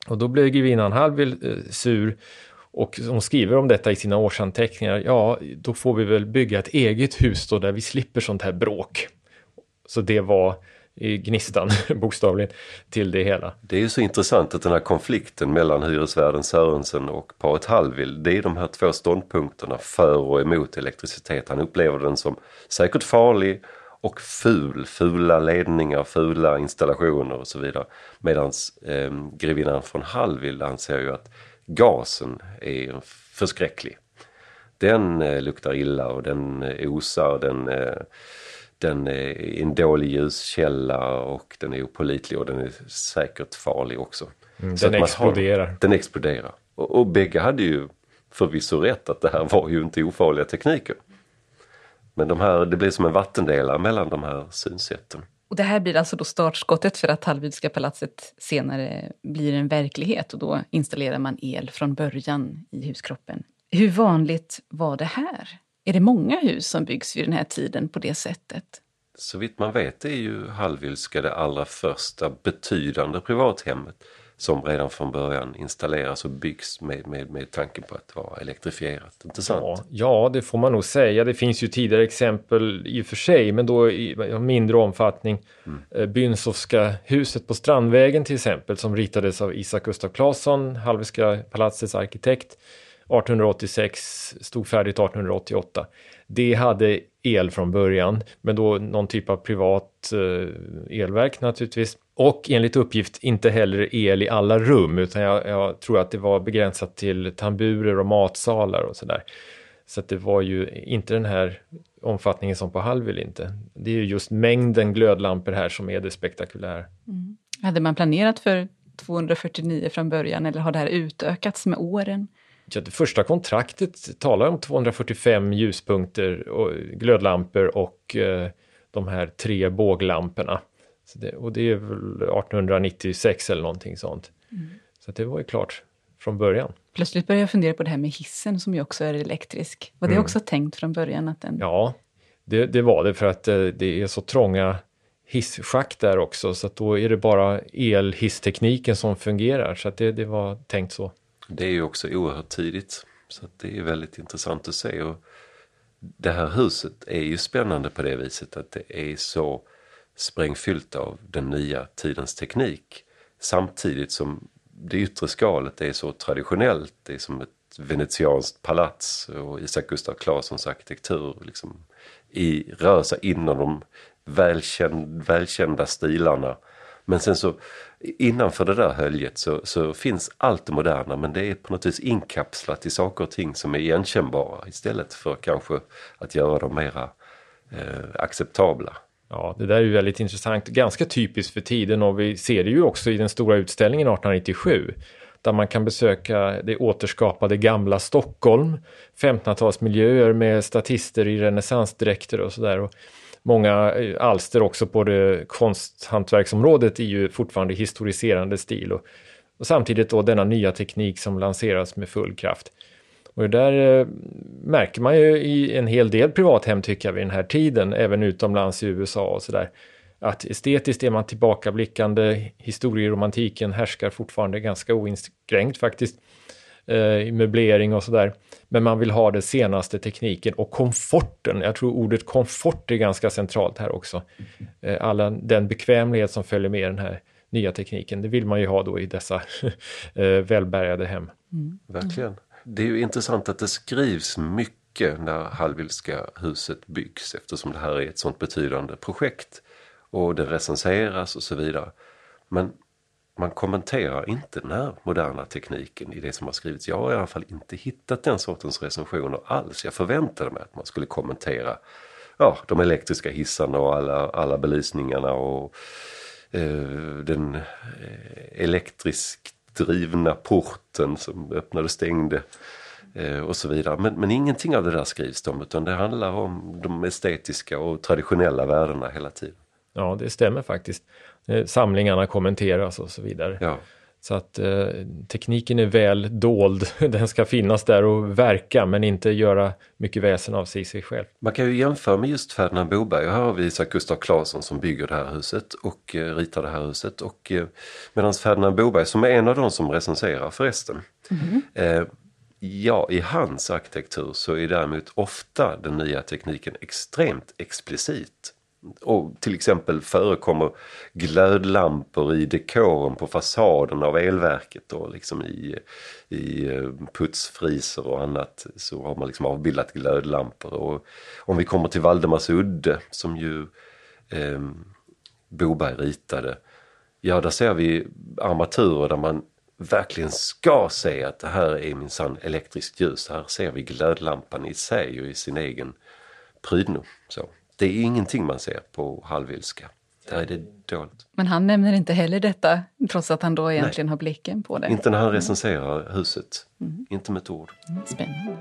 Och då blev grevinnan Hallwyl eh, sur och hon skriver om detta i sina årsanteckningar. Ja, då får vi väl bygga ett eget hus då där vi slipper sånt här bråk. Så det var gnistan bokstavligen till det hela. Det är ju så intressant att den här konflikten mellan hyresvärden Sörensen och paret Hallwyl, det är de här två ståndpunkterna för och emot elektricitet. Han upplever den som säkert farlig och ful, fula ledningar, fula installationer och så vidare. Medan eh, grevinnan från Hallwyl anser ju att gasen är förskräcklig. Den eh, luktar illa och den eh, osar, den eh, den är en dålig ljuskälla och den är opolitlig och den är säkert farlig också. Mm, den exploderar. Har, den exploderar. Och, och bägge hade ju förvisso rätt att det här var ju inte ofarliga tekniker. Men de här, det blir som en vattendelare mellan de här synsätten. Och det här blir alltså då startskottet för att Hallwylska palatset senare blir en verklighet och då installerar man el från början i huskroppen. Hur vanligt var det här? Är det många hus som byggs vid den här tiden på det sättet? Så vitt man vet är ju Hallwylska det allra första betydande privathemmet som redan från början installeras och byggs med, med, med tanken på att vara elektrifierat. Inte sant? Ja, ja, det får man nog säga. Det finns ju tidigare exempel i och för sig, men då i mindre omfattning. Mm. Eh, Bynsovska huset på Strandvägen till exempel, som ritades av Isak Gustav Claesson, Hallwylska palatsets arkitekt. 1886, stod färdigt 1888. Det hade el från början, men då någon typ av privat eh, elverk naturligtvis. Och enligt uppgift inte heller el i alla rum, utan jag, jag tror att det var begränsat till tamburer och matsalar och sådär. Så att det var ju inte den här omfattningen som på Hallwyl inte. Det är ju just mängden glödlampor här som är det spektakulära. Mm. Hade man planerat för 249 från början eller har det här utökats med åren? Ja, det första kontraktet talar om 245 ljuspunkter och glödlampor och eh, de här tre båglamporna. Så det, och det är väl 1896 eller någonting sånt. Mm. Så det var ju klart från början. Plötsligt började jag fundera på det här med hissen som ju också är elektrisk. Var det mm. också tänkt från början? att den... Ja, det, det var det för att eh, det är så trånga hisschakt där också så att då är det bara elhisstekniken som fungerar så att det, det var tänkt så. Det är ju också oerhört tidigt så att det är väldigt intressant att se och det här huset är ju spännande på det viset att det är så sprängfyllt av den nya tidens teknik samtidigt som det yttre skalet är så traditionellt. Det är som ett venetianskt palats och Isak Gustav Claessons arkitektur liksom i, rör sig inom de välkänd, välkända stilarna. Men sen så innanför det där höljet så, så finns allt det moderna men det är på något vis inkapslat i saker och ting som är igenkännbara istället för kanske att göra dem mera eh, acceptabla. Ja, det där är ju väldigt intressant, ganska typiskt för tiden och vi ser det ju också i den stora utställningen 1897 där man kan besöka det återskapade gamla Stockholm, 1500-talsmiljöer med statister i renässansdräkter och sådär. Många eh, alster också på det konsthantverksområdet är ju fortfarande historiserande stil och, och samtidigt då denna nya teknik som lanseras med full kraft. Och det där eh, märker man ju i en hel del privathem tycker jag vid den här tiden, även utomlands i USA och sådär. Att estetiskt är man tillbakablickande, historieromantiken härskar fortfarande ganska oinskränkt faktiskt eh, i möblering och sådär. Men man vill ha det senaste tekniken och komforten. Jag tror ordet komfort är ganska centralt här också. Eh, alla den bekvämlighet som följer med den här nya tekniken, det vill man ju ha då i dessa välbärgade hem. Mm. Verkligen. Det är ju intressant att det skrivs mycket när Hallwylska huset byggs eftersom det här är ett sånt betydande projekt. Och det recenseras och så vidare. Men man kommenterar inte den här moderna tekniken i det som har skrivits. Jag har i alla fall inte hittat den sortens recensioner alls. Jag förväntade mig att man skulle kommentera ja, de elektriska hissarna och alla, alla belysningarna och eh, den eh, elektriskt drivna porten som öppnade och stängde eh, och så vidare. Men, men ingenting av det där skrivs de utan det handlar om de estetiska och traditionella värdena hela tiden. Ja, det stämmer faktiskt. Eh, samlingarna kommenteras och så vidare. Ja. Så att eh, tekniken är väl dold. Den ska finnas där och verka men inte göra mycket väsen av sig, sig själv. Man kan ju jämföra med just Ferdinand Boberg. Här har vi Isak Gustav Claesson som bygger det här huset och eh, ritar det här huset. Och, eh, Medan Ferdinand Boberg som är en av de som recenserar förresten. Mm. Eh, ja, i hans arkitektur så är däremot ofta den nya tekniken extremt explicit och till exempel förekommer glödlampor i dekoren på fasaden av elverket och liksom i, i eh, putsfriser och annat så har man liksom avbildat glödlampor. Och om vi kommer till Valdemars udde som ju eh, Boberg ritade. Ja, där ser vi armaturer där man verkligen ska se att det här är minsann elektriskt ljus. Här ser vi glödlampan i sig och i sin egen prydno. Så. Det är ingenting man ser på halvilska. Där är det dolt. Men han nämner inte heller detta trots att han då egentligen Nej. har blicken på det? Inte när han mm. recenserar huset. Mm. Inte med ett ord. Mm, spännande.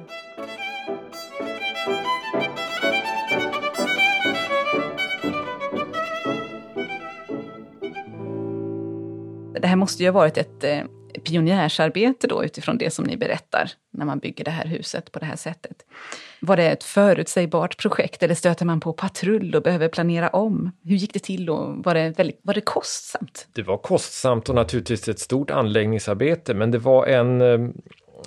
Det här måste ju ha varit ett eh, pionjärsarbete då utifrån det som ni berättar när man bygger det här huset på det här sättet. Var det ett förutsägbart projekt eller stöter man på patrull och behöver planera om? Hur gick det till och var det, väldigt, var det kostsamt? Det var kostsamt och naturligtvis ett stort anläggningsarbete men det var en eh,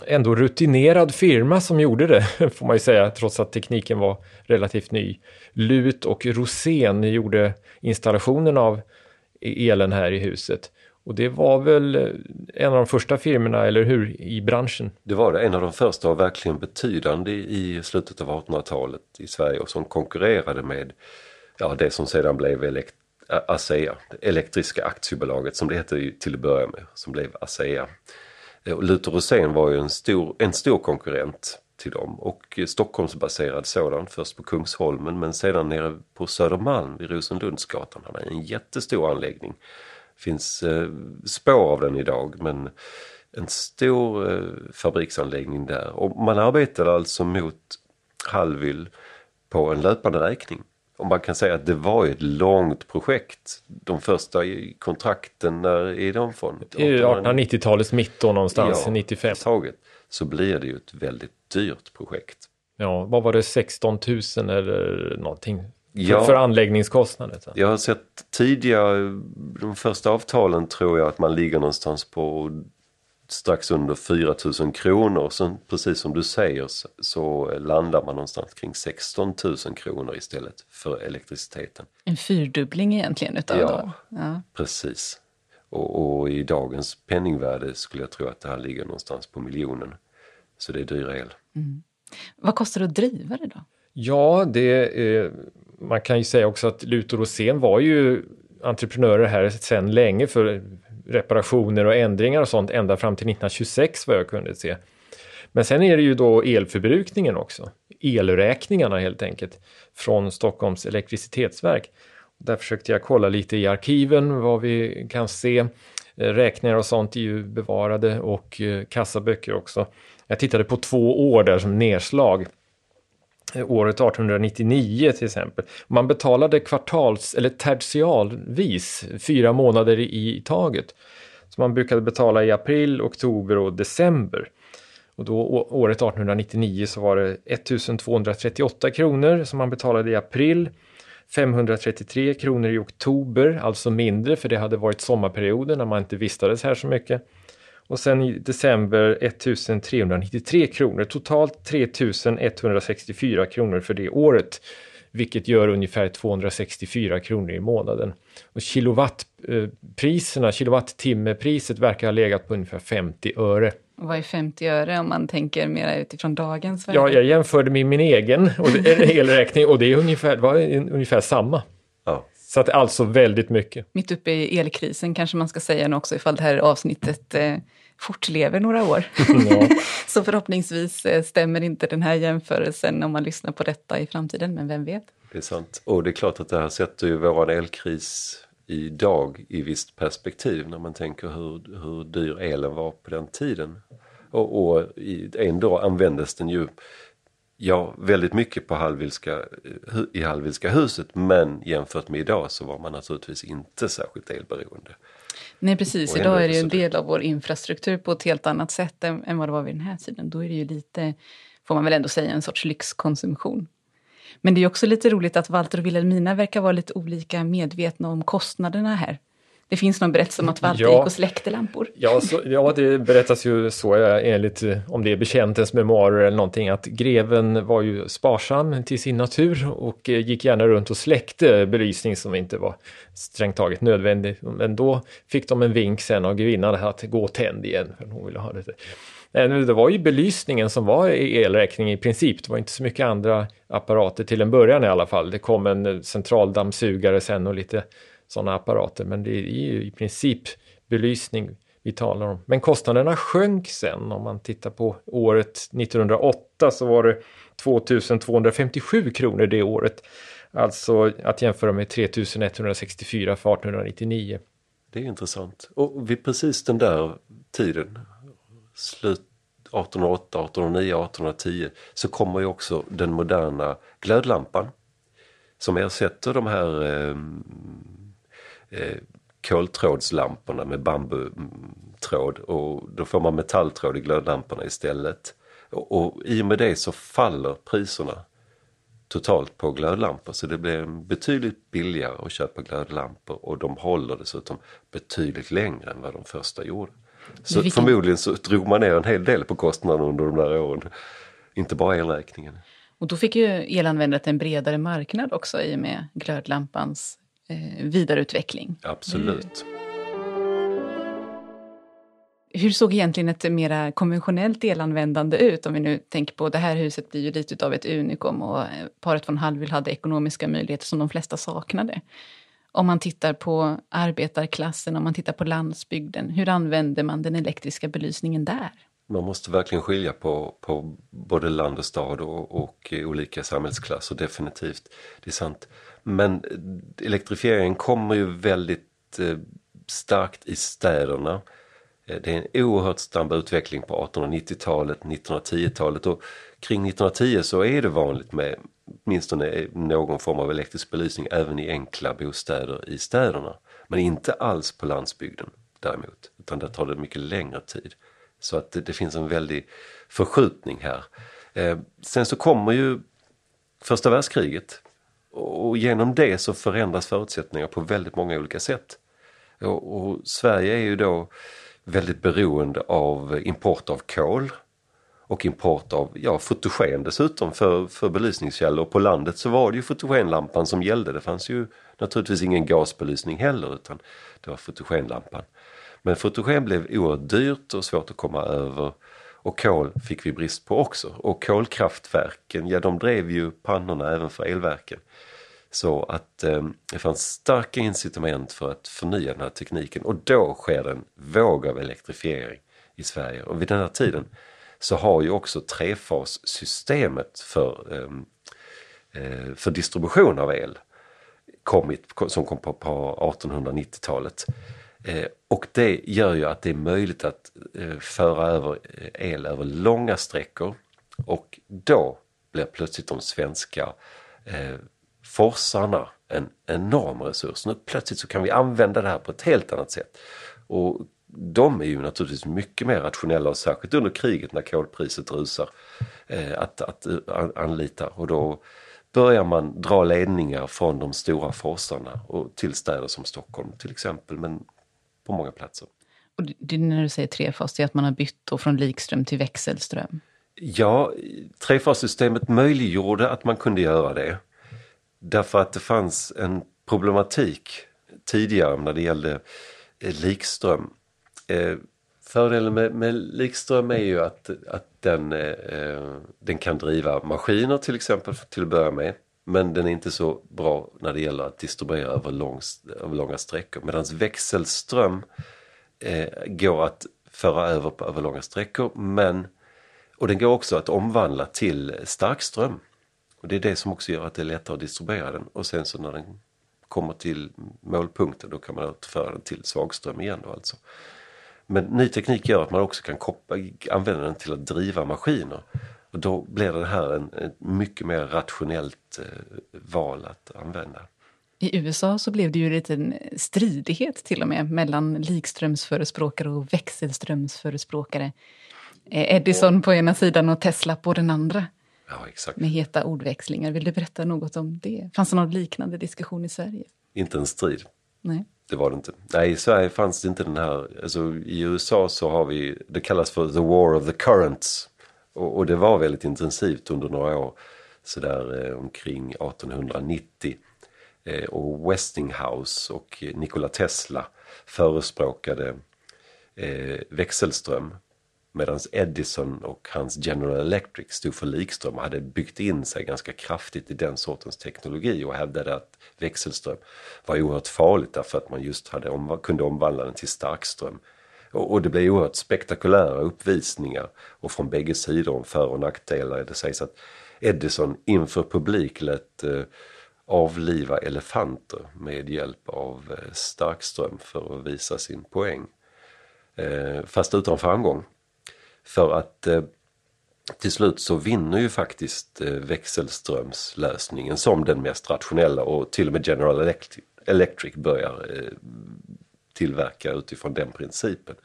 ändå rutinerad firma som gjorde det, får man ju säga, trots att tekniken var relativt ny. Lut och Rosén gjorde installationen av elen här i huset. Och det var väl eh, en av de första firmorna, eller hur, i branschen? Det var det, en av de första och verkligen betydande i slutet av 1800-talet i Sverige och som konkurrerade med ja, det som sedan blev elekt eh, ASEA, Elektriska aktiebolaget som det hette till att börja med, som blev ASEA. Eh, Luther Rosén var ju en stor, en stor konkurrent till dem och Stockholmsbaserad sådan, först på Kungsholmen men sedan nere på Södermalm vid Rosenlundsgatan. Han hade en jättestor anläggning finns eh, spår av den idag men en stor eh, fabriksanläggning där och man arbetade alltså mot Hallwyl på en löpande räkning. Och man kan säga att det var ett långt projekt. De första kontrakten, när är de från? 1890-talets mitt då någonstans, ja, 95. Taget, så blir det ju ett väldigt dyrt projekt. Ja, vad var det, 16 000 eller någonting? Ja, för, för anläggningskostnader? Jag har sett tidigare, de första avtalen tror jag att man ligger någonstans på strax under 4000 kronor. Sen precis som du säger så, så, landar man någonstans kring 16 000 kronor istället för elektriciteten. En fyrdubbling egentligen utav ja, då? Ja, precis. Och, och, i dagens penningvärde skulle jag tro att det här ligger någonstans på miljonen. Så det är dyr el. Mm. Vad kostar det att driva det då? Ja, det, eh, man kan ju säga också att Luthor och Sen var ju entreprenörer här sedan länge för reparationer och ändringar och sånt ända fram till 1926 vad jag kunde se. Men sen är det ju då elförbrukningen också, elräkningarna helt enkelt, från Stockholms elektricitetsverk. Där försökte jag kolla lite i arkiven vad vi kan se. Räkningar och sånt är ju bevarade och eh, kassaböcker också. Jag tittade på två år där som nedslag. Året 1899 till exempel. Man betalade kvartals eller tertialvis fyra månader i taget. Så man brukade betala i april, oktober och december. Och då året 1899 så var det 1238 kronor som man betalade i april. 533 kronor i oktober, alltså mindre för det hade varit sommarperioden när man inte vistades här så mycket. Och sen i december 1393 kronor, totalt 3164 kronor för det året. Vilket gör ungefär 264 kronor i månaden. Och kilowattpriserna, kilowattimmepriset verkar ha legat på ungefär 50 öre. Och vad är 50 öre om man tänker mer utifrån dagens värde? Ja, jag jämförde med min egen elräkning och det är ungefär, var ungefär samma. Så att alltså väldigt mycket. Mitt uppe i elkrisen kanske man ska säga nu också ifall det här avsnittet eh, fortlever några år. Ja. så förhoppningsvis eh, stämmer inte den här jämförelsen om man lyssnar på detta i framtiden, men vem vet? Det är sant. Och det är klart att det här sätter ju våran elkris idag i visst perspektiv när man tänker hur, hur dyr elen var på den tiden. Och, och ändå användes den ju ja, väldigt mycket på Hallwylska, i Hallwylska huset men jämfört med idag så var man naturligtvis inte särskilt elberoende. Nej precis, idag är det ju en del av vår infrastruktur på ett helt annat sätt än, än vad det var vid den här tiden. Då är det ju lite, får man väl ändå säga, en sorts lyxkonsumtion. Men det är också lite roligt att Walter och Wilhelmina verkar vara lite olika medvetna om kostnaderna här. Det finns någon berättelse om att Walter ja, gick och släckte lampor. Ja, så, ja, det berättas ju så enligt om det är bekäntens memoarer eller någonting att greven var ju sparsam till sin natur och eh, gick gärna runt och släckte belysning som inte var strängt taget nödvändig. Men då fick de en vink sen av grevinnan att gå och tänd igen för hon ville ha det. Det var ju belysningen som var i elräkning i princip. Det var inte så mycket andra apparater till en början i alla fall. Det kom en centraldammsugare sen och lite sådana apparater. Men det är ju i princip belysning vi talar om. Men kostnaderna sjönk sen. Om man tittar på året 1908 så var det 2257 kronor det året. Alltså att jämföra med 3164 för 1899. Det är intressant. Och vid precis den där tiden, slut 1808, 1809, 1810, så kommer ju också den moderna glödlampan som ersätter de här eh, eh, koltrådslamporna med bambutråd och då får man metalltråd i glödlamporna istället. Och, och i och med det så faller priserna totalt på glödlampor så det blir betydligt billigare att köpa glödlampor och de håller dessutom betydligt längre än vad de första gjorde. Så vilken... förmodligen så drog man ner en hel del på kostnaderna under de där åren. Inte bara elräkningen. Och då fick ju elanvändandet en bredare marknad också i och med glödlampans eh, vidareutveckling. Absolut. Hur såg egentligen ett mera konventionellt elanvändande ut? Om vi nu tänker på det här huset blir ju lite av ett unikum och eh, paret von Hallwyl hade ekonomiska möjligheter som de flesta saknade. Om man tittar på arbetarklassen, om man tittar på landsbygden, hur använder man den elektriska belysningen där? Man måste verkligen skilja på, på både land och stad och, och olika samhällsklasser, definitivt. Det är sant. Men elektrifieringen kommer ju väldigt eh, starkt i städerna. Eh, det är en oerhört snabb utveckling på 1890-talet, 1910-talet och kring 1910 så är det vanligt med åtminstone någon form av elektrisk belysning även i enkla bostäder i städerna. Men inte alls på landsbygden däremot, utan där tar det mycket längre tid. Så att det, det finns en väldig förskjutning här. Eh, sen så kommer ju första världskriget och genom det så förändras förutsättningar på väldigt många olika sätt. Och, och Sverige är ju då väldigt beroende av import av kol och import av ja, fotogen dessutom för, för belysningskällor. På landet så var det ju fotogenlampan som gällde. Det fanns ju naturligtvis ingen gasbelysning heller utan det var fotogenlampan. Men fotogen blev oerhört dyrt och svårt att komma över och kol fick vi brist på också. Och kolkraftverken, ja de drev ju pannorna även för elverken. Så att eh, det fanns starka incitament för att förnya den här tekniken och då sker en våg av elektrifiering i Sverige. Och vid den här tiden så har ju också trefassystemet för, ehm, eh, för distribution av el kommit, som kom på, på 1890-talet. Eh, och det gör ju att det är möjligt att eh, föra över eh, el över långa sträckor och då blir plötsligt de svenska eh, forsarna en enorm resurs. Nu plötsligt så kan vi använda det här på ett helt annat sätt. Och de är ju naturligtvis mycket mer rationella och särskilt under kriget när kolpriset rusar eh, att, att anlita och då börjar man dra ledningar från de stora forsarna och till städer som Stockholm till exempel men på många platser. Och det när du säger trefas, det är att man har bytt då från likström till växelström? Ja, trefassystemet möjliggjorde att man kunde göra det. Därför att det fanns en problematik tidigare när det gällde eh, likström. Eh, fördelen med, med likström är ju att, att den, eh, den kan driva maskiner till exempel till att börja med. Men den är inte så bra när det gäller att distribuera över, lång, över långa sträckor. Medan växelström eh, går att föra över på över långa sträckor men och den går också att omvandla till starkström. Och det är det som också gör att det är lättare att distribuera den och sen så när den kommer till målpunkten då kan man återföra den till svagström igen då alltså. Men ny teknik gör att man också kan koppla, använda den till att driva maskiner. Och då blir det här en, en mycket mer rationellt eh, val att använda. I USA så blev det ju en stridighet till och med mellan likströmsförespråkare och växelströmsförespråkare. Eh, Edison på ena sidan och Tesla på den andra. Ja, exakt. Med heta ordväxlingar. Vill du berätta något om det? Fanns det någon liknande diskussion i Sverige? Inte en strid. Nej. Det var det inte. Nej, i Sverige fanns det inte den här, alltså i USA så har vi, det kallas för the war of the currents. Och, och det var väldigt intensivt under några år, sådär eh, omkring 1890. Eh, och Westinghouse och Nikola Tesla förespråkade eh, växelström Medan Edison och hans General Electric stod för likström och hade byggt in sig ganska kraftigt i den sortens teknologi och hävdade att växelström var oerhört farligt därför att man just hade om, kunde omvandla den till starkström. Och, och det blir oerhört spektakulära uppvisningar och från bägge sidor om för och nackdelar. Det sägs att Edison inför publik lät eh, avliva elefanter med hjälp av eh, starkström för att visa sin poäng. Eh, fast utan framgång. För att eh, till slut så vinner ju faktiskt eh, växelströmslösningen som den mest rationella och till och med General Electric, Electric börjar eh, tillverka utifrån den principen.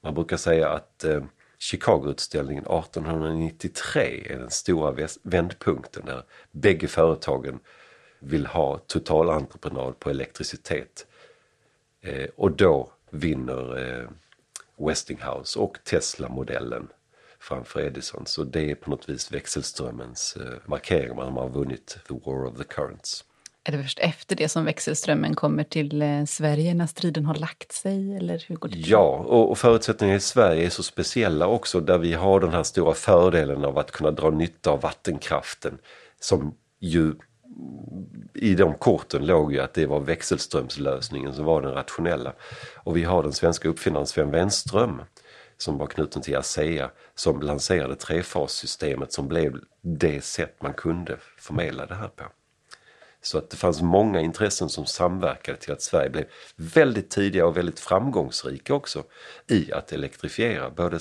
Man brukar säga att eh, Chicagoutställningen 1893 är den stora vändpunkten där bägge företagen vill ha totalentreprenad på elektricitet. Eh, och då vinner eh, Westinghouse och Tesla-modellen framför Edison. Så det är på något vis växelströmmens eh, markering. Man har vunnit the war of the currents. Är det först efter det som växelströmmen kommer till eh, Sverige när striden har lagt sig? Eller hur går det Ja, och, och förutsättningarna i Sverige är så speciella också där vi har den här stora fördelen av att kunna dra nytta av vattenkraften som ju i de korten låg ju att det var växelströmslösningen som var den rationella. Och vi har den svenska uppfinnaren Sven Wenström som var knuten till ASEA som lanserade trefassystemet som blev det sätt man kunde förmedla det här på. Så att det fanns många intressen som samverkade till att Sverige blev väldigt tidiga och väldigt framgångsrika också i att elektrifiera både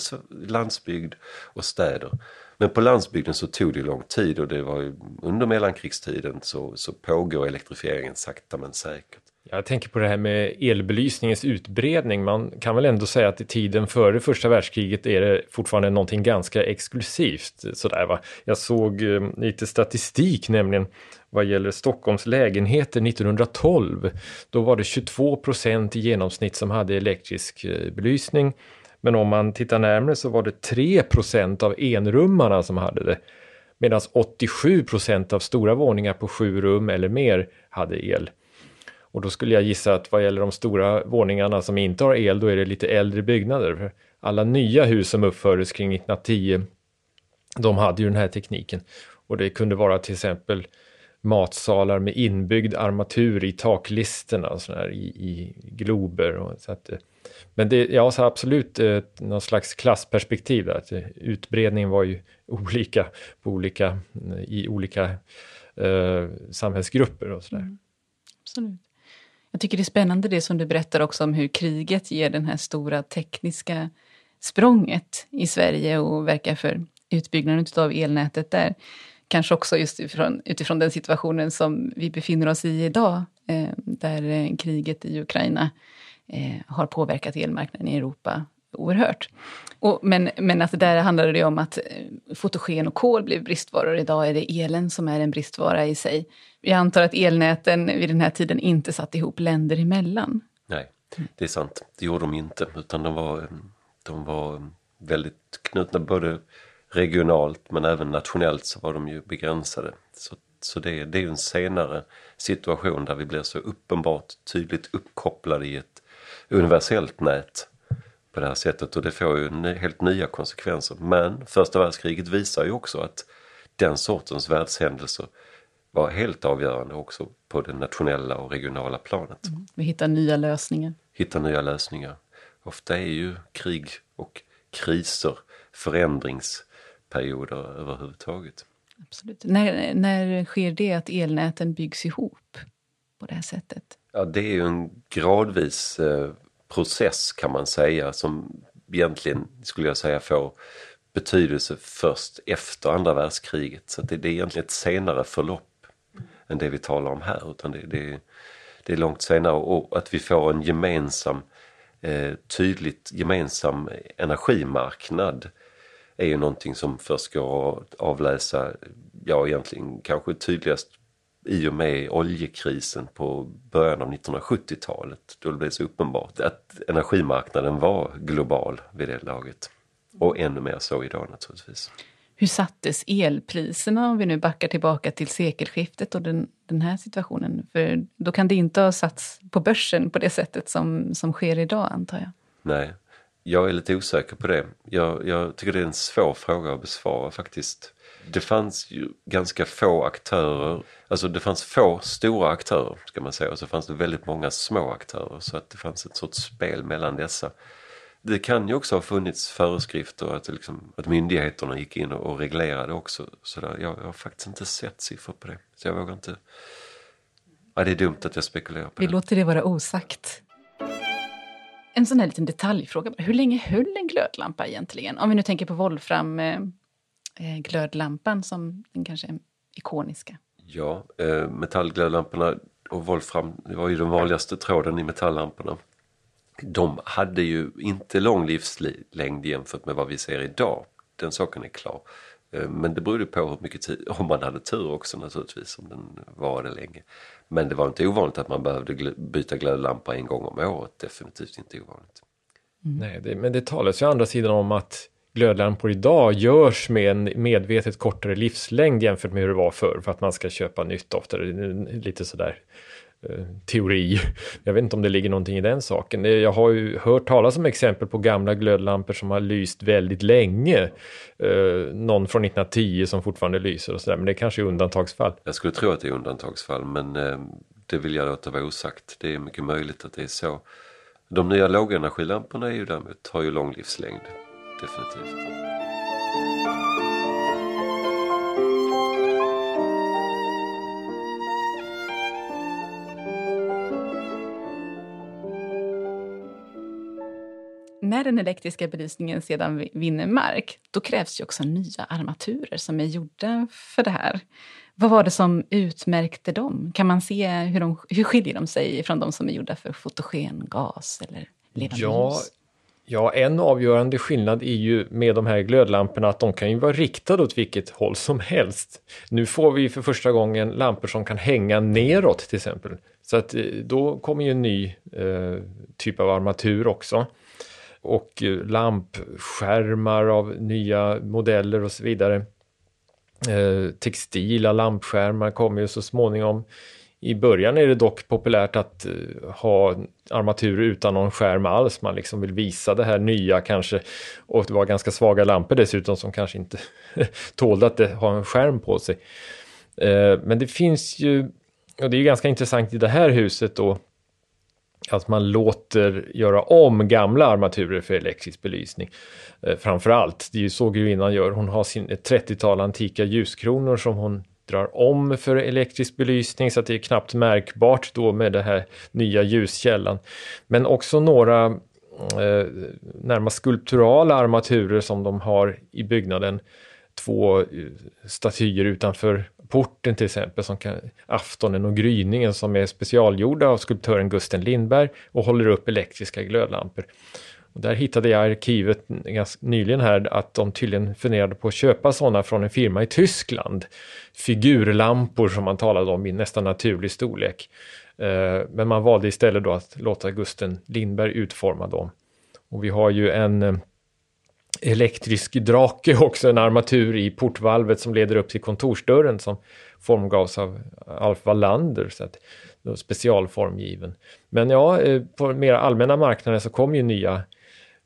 landsbygd och städer. Men på landsbygden så tog det lång tid och det var under mellankrigstiden så, så pågår elektrifieringen sakta men säkert. Jag tänker på det här med elbelysningens utbredning. Man kan väl ändå säga att i tiden före första världskriget är det fortfarande någonting ganska exklusivt. Sådär, va? Jag såg eh, lite statistik nämligen vad gäller Stockholms lägenheter 1912. Då var det 22 procent i genomsnitt som hade elektrisk eh, belysning. Men om man tittar närmare så var det 3 procent av enrummarna som hade det. Medan 87 procent av stora våningar på sju rum eller mer hade el. Och då skulle jag gissa att vad gäller de stora våningarna som inte har el, då är det lite äldre byggnader. Alla nya hus som uppfördes kring 1910, de hade ju den här tekniken. Och det kunde vara till exempel matsalar med inbyggd armatur i taklisterna och sådär, i, i glober. Och, så att, eh, men det, ja, så absolut eh, någon slags klassperspektiv där. Att, eh, utbredningen var ju olika, på olika i olika eh, samhällsgrupper och sådär. Mm, absolut. Jag tycker det är spännande det som du berättar också om hur kriget ger den här stora tekniska språnget i Sverige och verkar för utbyggnaden av elnätet där. Kanske också just utifrån, utifrån den situationen som vi befinner oss i idag, eh, där eh, kriget i Ukraina eh, har påverkat elmarknaden i Europa oerhört. Och, men, men att där handlade det om att eh, fotogen och kol blev bristvaror. Idag är det elen som är en bristvara i sig. Jag antar att elnäten vid den här tiden inte satt ihop länder emellan. Nej, det är sant. Det gjorde de inte, utan de var, de var väldigt knutna både regionalt men även nationellt så var de ju begränsade. Så, så det, det är ju en senare situation där vi blir så uppenbart tydligt uppkopplade i ett universellt nät på det här sättet och det får ju helt nya konsekvenser. Men första världskriget visar ju också att den sortens världshändelser var helt avgörande också på det nationella och regionala planet. Mm. Vi hittar nya lösningar. Hittar nya lösningar. Ofta är ju krig och kriser förändringsperioder överhuvudtaget. Absolut. När, när sker det att elnäten byggs ihop på det här sättet? Ja, det är ju en gradvis eh, process kan man säga som egentligen skulle jag säga får betydelse först efter andra världskriget. Så det, det är egentligen ett senare förlopp än det vi talar om här utan det, det, det är långt senare och att vi får en gemensam, eh, tydligt gemensam energimarknad är ju någonting som först går att avläsa, ja egentligen kanske tydligast i och med oljekrisen på början av 1970-talet då det blev så uppenbart att energimarknaden var global vid det laget. Och ännu mer så idag naturligtvis. Hur sattes elpriserna om vi nu backar tillbaka till sekelskiftet och den, den här situationen? För då kan det inte ha satts på börsen på det sättet som, som sker idag antar jag? Nej, jag är lite osäker på det. Jag, jag tycker det är en svår fråga att besvara faktiskt det fanns ju ganska få aktörer, alltså det fanns få stora aktörer ska man säga och så fanns det väldigt många små aktörer så att det fanns ett sorts spel mellan dessa. Det kan ju också ha funnits föreskrifter att, liksom, att myndigheterna gick in och, och reglerade också. Så där, jag, jag har faktiskt inte sett siffror på det. Så jag vågar inte... Ja, det är dumt att jag spekulerar på Vi det. Vi låter det vara osagt. En sån här liten detaljfråga. Hur länge höll en glödlampa egentligen? Om vi nu tänker på volframglödlampan eh, eh, glödlampan som den kanske är ikoniska. Ja, eh, metallglödlamporna och volfram det var ju den vanligaste tråden i metalllamporna. De hade ju inte lång livslängd jämfört med vad vi ser idag. Den saken är klar. Eh, men det berodde på hur mycket tid, om man hade tur också naturligtvis, om den varade länge. Men det var inte ovanligt att man behövde byta glödlampa en gång om året, definitivt inte ovanligt. Mm. Nej, det, men det talas ju å andra sidan om att glödlampor idag görs med en medvetet kortare livslängd jämfört med hur det var förr för att man ska köpa nytt oftare. Lite sådär Eh, teori. Jag vet inte om det ligger någonting i den saken. Eh, jag har ju hört talas om exempel på gamla glödlampor som har lyst väldigt länge. Eh, någon från 1910 som fortfarande lyser och sådär, men det är kanske är undantagsfall. Jag skulle tro att det är undantagsfall, men det vill jag låta vara osagt. Det är mycket möjligt att det är så. De nya lågenergilamporna är ju däremot, har ju lång livslängd definitivt. När den elektriska belysningen sedan vinner mark, då krävs ju också nya armaturer som är gjorda för det här. Vad var det som utmärkte dem? Kan man se hur, de, hur skiljer de sig från de som är gjorda för fotogengas eller levande ja, ljus? Ja, en avgörande skillnad är ju med de här glödlamporna att de kan ju vara riktade åt vilket håll som helst. Nu får vi för första gången lampor som kan hänga neråt till exempel. Så att eh, då kommer ju en ny eh, typ av armatur också. Och eh, lampskärmar av nya modeller och så vidare. Eh, textila lampskärmar kommer ju så småningom. I början är det dock populärt att eh, ha armaturer utan någon skärm alls. Man liksom vill visa det här nya kanske. Och det var ganska svaga lampor dessutom som kanske inte tålde att ha en skärm på sig. Men det finns ju, och det är ganska intressant i det här huset då, att man låter göra om gamla armaturer för elektrisk belysning. Eh, framförallt, det är ju så grevinnan gör. Hon har sin, ett 30-tal antika ljuskronor som hon drar om för elektrisk belysning så att det är knappt märkbart då med den här nya ljuskällan. Men också några eh, närmast skulpturala armaturer som de har i byggnaden. Två eh, statyer utanför porten till exempel, som kan, Aftonen och gryningen som är specialgjorda av skulptören Gusten Lindberg och håller upp elektriska glödlampor. Och där hittade jag i arkivet ganska nyligen här att de tydligen funderade på att köpa sådana från en firma i Tyskland. Figurlampor som man talade om i nästan naturlig storlek. Eh, men man valde istället då att låta Gusten Lindberg utforma dem. Och vi har ju en eh, elektrisk drake också, en armatur i portvalvet som leder upp till kontorsdörren som formgavs av Alf Wallander. Så att, specialformgiven. Men ja, eh, på mer allmänna marknaden så kommer ju nya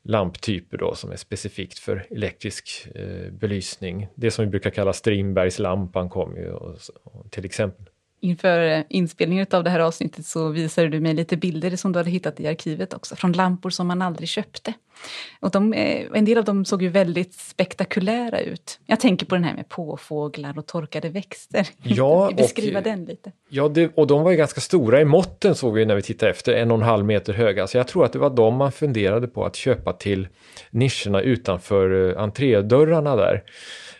lamptyper då som är specifikt för elektrisk eh, belysning. Det som vi brukar kalla Strindbergslampan kommer ju och, och, till exempel. Inför eh, inspelningen av det här avsnittet så visade du mig lite bilder som du hade hittat i arkivet också, från lampor som man aldrig köpte. Och de, eh, en del av dem såg ju väldigt spektakulära ut. Jag tänker på den här med påfåglar och torkade växter. Ja, Beskriva och, den lite. Ja, det, och de var ju ganska stora i måtten såg vi när vi tittade efter, en och en halv meter höga. Så jag tror att det var de man funderade på att köpa till nischerna utanför eh, entrédörrarna där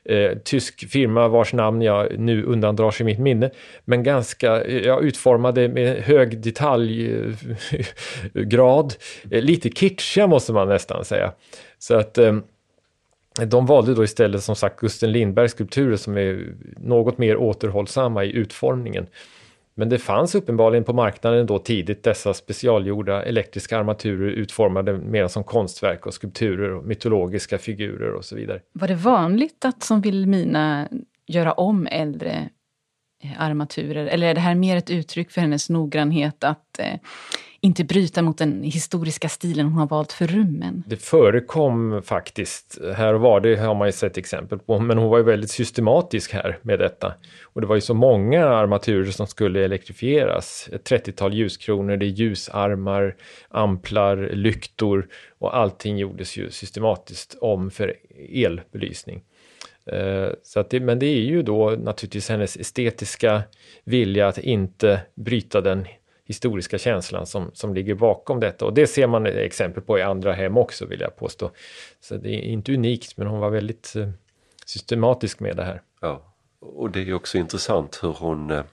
eh, tysk firma vars namn jag nu undandrar sig mitt minne, men ganska eh, ja, utformade med hög detaljgrad, eh, lite kitschiga måste man nästan säga. Så att eh, de valde då istället som sagt Gusten Lindbergs skulpturer som är något mer återhållsamma i utformningen. Men det fanns uppenbarligen på marknaden då tidigt dessa specialgjorda elektriska armaturer utformade mer som konstverk och skulpturer och mytologiska figurer och så vidare. Var det vanligt att som Vilhelmina göra om äldre eh, armaturer? Eller är det här mer ett uttryck för hennes noggrannhet att eh, inte bryta mot den historiska stilen hon har valt för rummen. Det förekom faktiskt här och var, det har man ju sett exempel på, men hon var ju väldigt systematisk här med detta. Och det var ju så många armaturer som skulle elektrifieras. Ett 30-tal ljuskronor, det är ljusarmar, amplar, lyktor och allting gjordes ju systematiskt om för elbelysning. Eh, så att det, men det är ju då naturligtvis hennes estetiska vilja att inte bryta den historiska känslan som, som ligger bakom detta. Och det ser man exempel på i andra hem också vill jag påstå. Så det är inte unikt men hon var väldigt eh, systematisk med det här. Ja, och det är också intressant hur hon eh,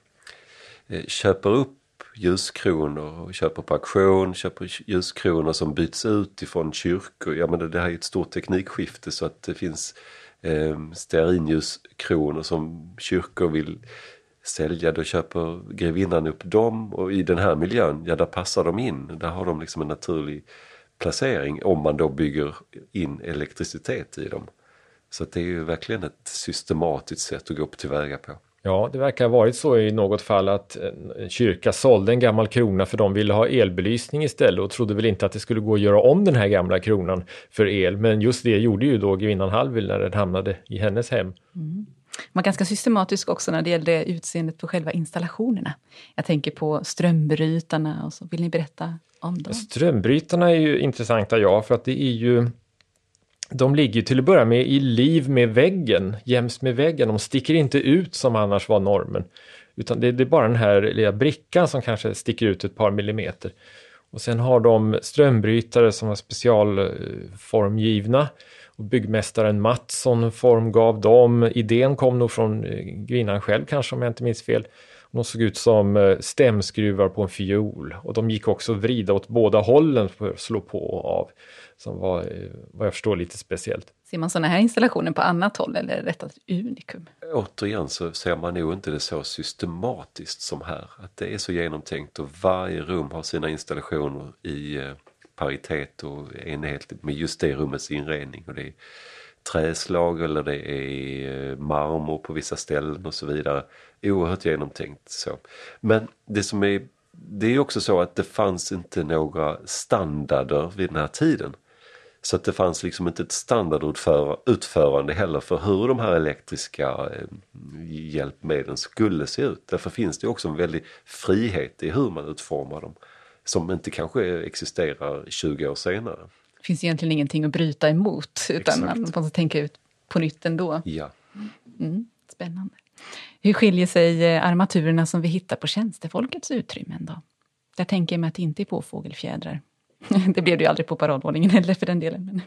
eh köper upp ljuskronor köper på auktion, köper ljuskronor som byts ut ifrån kyrkor. Ja men det, det här är ett stort teknikskifte så att det finns eh, stearinljuskronor som kyrkor vill sälja, då köper grevinnan upp dem och i den här miljön, ja där passar de in. Där har de liksom en naturlig placering om man då bygger in elektricitet i dem. Så det är ju verkligen ett systematiskt sätt att gå tillväga på. Ja, det verkar ha varit så i något fall att en kyrka sålde en gammal krona för de ville ha elbelysning istället och trodde väl inte att det skulle gå att göra om den här gamla kronan för el. Men just det gjorde ju då grevinnan Hallwyl när den hamnade i hennes hem. Mm var ganska systematisk också när det gällde utseendet på själva installationerna. Jag tänker på strömbrytarna och så. Vill ni berätta om dem? Strömbrytarna är ju intressanta, ja, för att det är ju de ligger till att börja med i liv med väggen, jäms med väggen. De sticker inte ut som annars var normen. Utan det, det är bara den här lilla brickan som kanske sticker ut ett par millimeter. Och sen har de strömbrytare som är specialformgivna. Och byggmästaren Mattsson formgav dem. Idén kom nog från eh, grinnan själv kanske om jag inte minns fel. De såg ut som eh, stämskruvar på en fiol och de gick också att vrida åt båda hållen för att slå på och av. Som var, eh, vad jag förstår, lite speciellt. Ser man sådana här installationer på annat håll eller är detta ett unikum? Återigen så ser man nog inte det så systematiskt som här. Att det är så genomtänkt och varje rum har sina installationer i eh, paritet och enhetligt med just det rummets inredning. Och det är träslag eller det är eh, marmor på vissa ställen och så vidare oerhört genomtänkt. Så. Men det som är, det är också så att det fanns inte några standarder vid den här tiden. Så att det fanns liksom inte ett standardutförande heller för hur de här elektriska eh, hjälpmedlen skulle se ut. Därför finns det också en väldig frihet i hur man utformar dem. Som inte kanske existerar 20 år senare. Det finns egentligen ingenting att bryta emot utan Exakt. man måste tänka ut på nytt ändå. Ja. Mm, spännande. Hur skiljer sig eh, armaturerna som vi hittar på tjänstefolkets utrymmen då? Där tänker jag mig att det inte är påfågelfjädrar. Det blev det ju aldrig på paradvåningen heller för den delen. Men...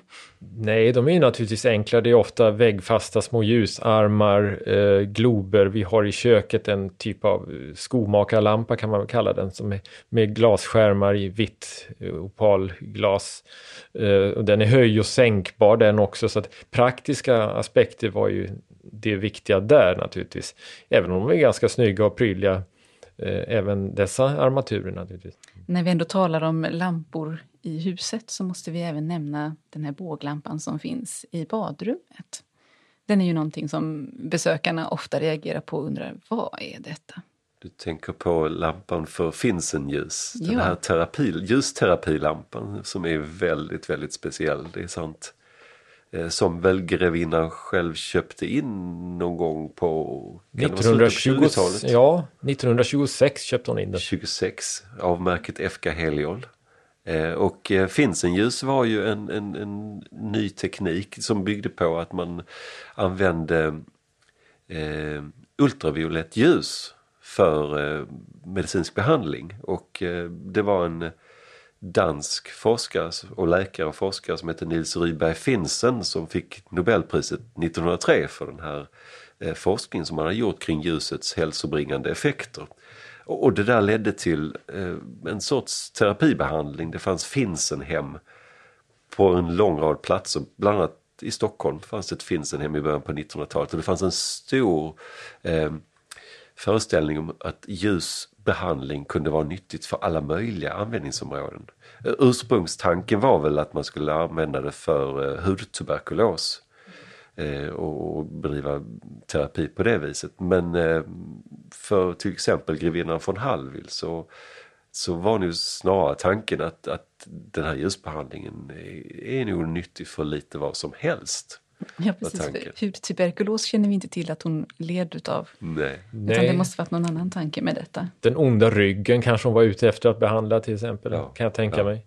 Nej, de är ju naturligtvis enkla. Det är ofta väggfasta små ljusarmar, eh, glober. Vi har i köket en typ av eh, skomakarlampa kan man väl kalla den, som är med glasskärmar i vitt eh, opalglas. Eh, och den är höj och sänkbar den också, så att praktiska aspekter var ju det viktiga där naturligtvis. Även om de är ganska snygga och prydliga, eh, även dessa armaturer naturligtvis. När vi ändå talar om lampor i huset så måste vi även nämna den här båglampan som finns i badrummet. Den är ju någonting som besökarna ofta reagerar på och undrar, vad är detta? Du tänker på lampan för finsenljus, ja. den här terapi, ljusterapilampan som är väldigt, väldigt speciell. Det är sant. Eh, som väl grevinnan själv köpte in någon gång på 1920, talet Ja, 1926 köpte hon in den. 26 av märket FK Heliol. Eh, och eh, Finsenljus var ju en, en, en, ny teknik som byggde på att man använde eh, ultraviolett ljus för eh, medicinsk behandling och eh, det var en dansk forskare och läkare och forskare som heter Nils Ryberg Finsen som fick Nobelpriset 1903 för den här eh, forskningen som han har gjort kring ljusets hälsobringande effekter. Och, det där ledde till eh, en sorts terapibehandling. Det fanns Finsenhem på en lång rad platser, bland annat i Stockholm fanns det ett Finsenhem i början på 1900-talet och det fanns en stor eh, föreställning om att ljusbehandling kunde vara nyttigt för alla möjliga användningsområden. Ursprungstanken var väl att man skulle använda det för eh, hudtuberkulos eh, och bedriva terapi på det viset. Men eh, för till exempel grevinnan von Hallwyl så, så var nu snarare tanken att, att den här ljusbehandlingen är, är nog nyttig för lite vad som helst. Ja, precis. Hudtuberkulos känner vi inte till att hon led utav. Nej. Utan Nej. det måste varit någon annan tanke med detta. Den onda ryggen kanske hon var ute efter att behandla till exempel, ja. kan jag tänka ja. mig.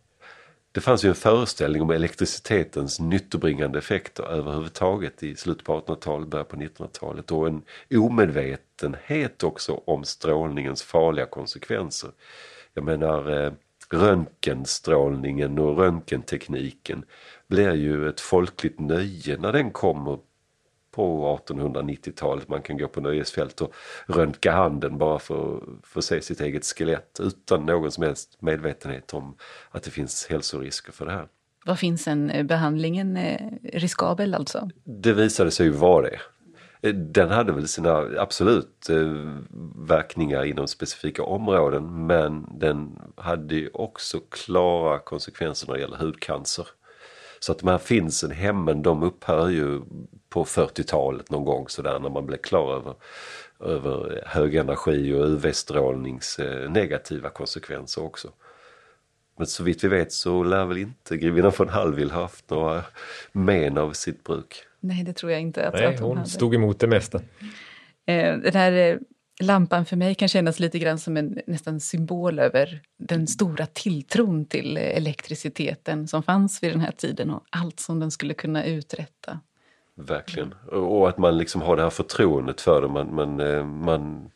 Det fanns ju en föreställning om elektricitetens nyttobringande effekter överhuvudtaget i slutet på 1800-talet, början på 1900-talet och en omedvetenhet också om strålningens farliga konsekvenser. Jag menar eh, röntgenstrålningen och röntgentekniken blir ju ett folkligt nöje när den kommer på 1890-talet. Man kan gå på nöjesfält och röntga handen bara för, för att se sitt eget skelett utan någon som helst medvetenhet om att det finns hälsorisker för det här. Vad finns sen? Behandlingen riskabel alltså? Det visade sig ju vara det. Den hade väl sina absolut eh, verkningar inom specifika områden men den hade ju också klara konsekvenser när det gäller hudcancer. Så att de här finsen hemmen de upphör ju på 40-talet någon gång sådär när man blev klar över, över högenergi och UV-strålnings eh, negativa konsekvenser också. Men så vitt vi vet så lär väl inte grevinnan von Hallwyl haft några men av sitt bruk. Nej, det tror jag inte. Jag Nej, att hon, hon stod emot det mesta. Eh, den här eh, lampan för mig kan kännas lite grann som en nästan symbol över den stora tilltron till elektriciteten som fanns vid den här tiden och allt som den skulle kunna uträtta. Verkligen. Och att man liksom har det här förtroendet för det. Man, man, eh, man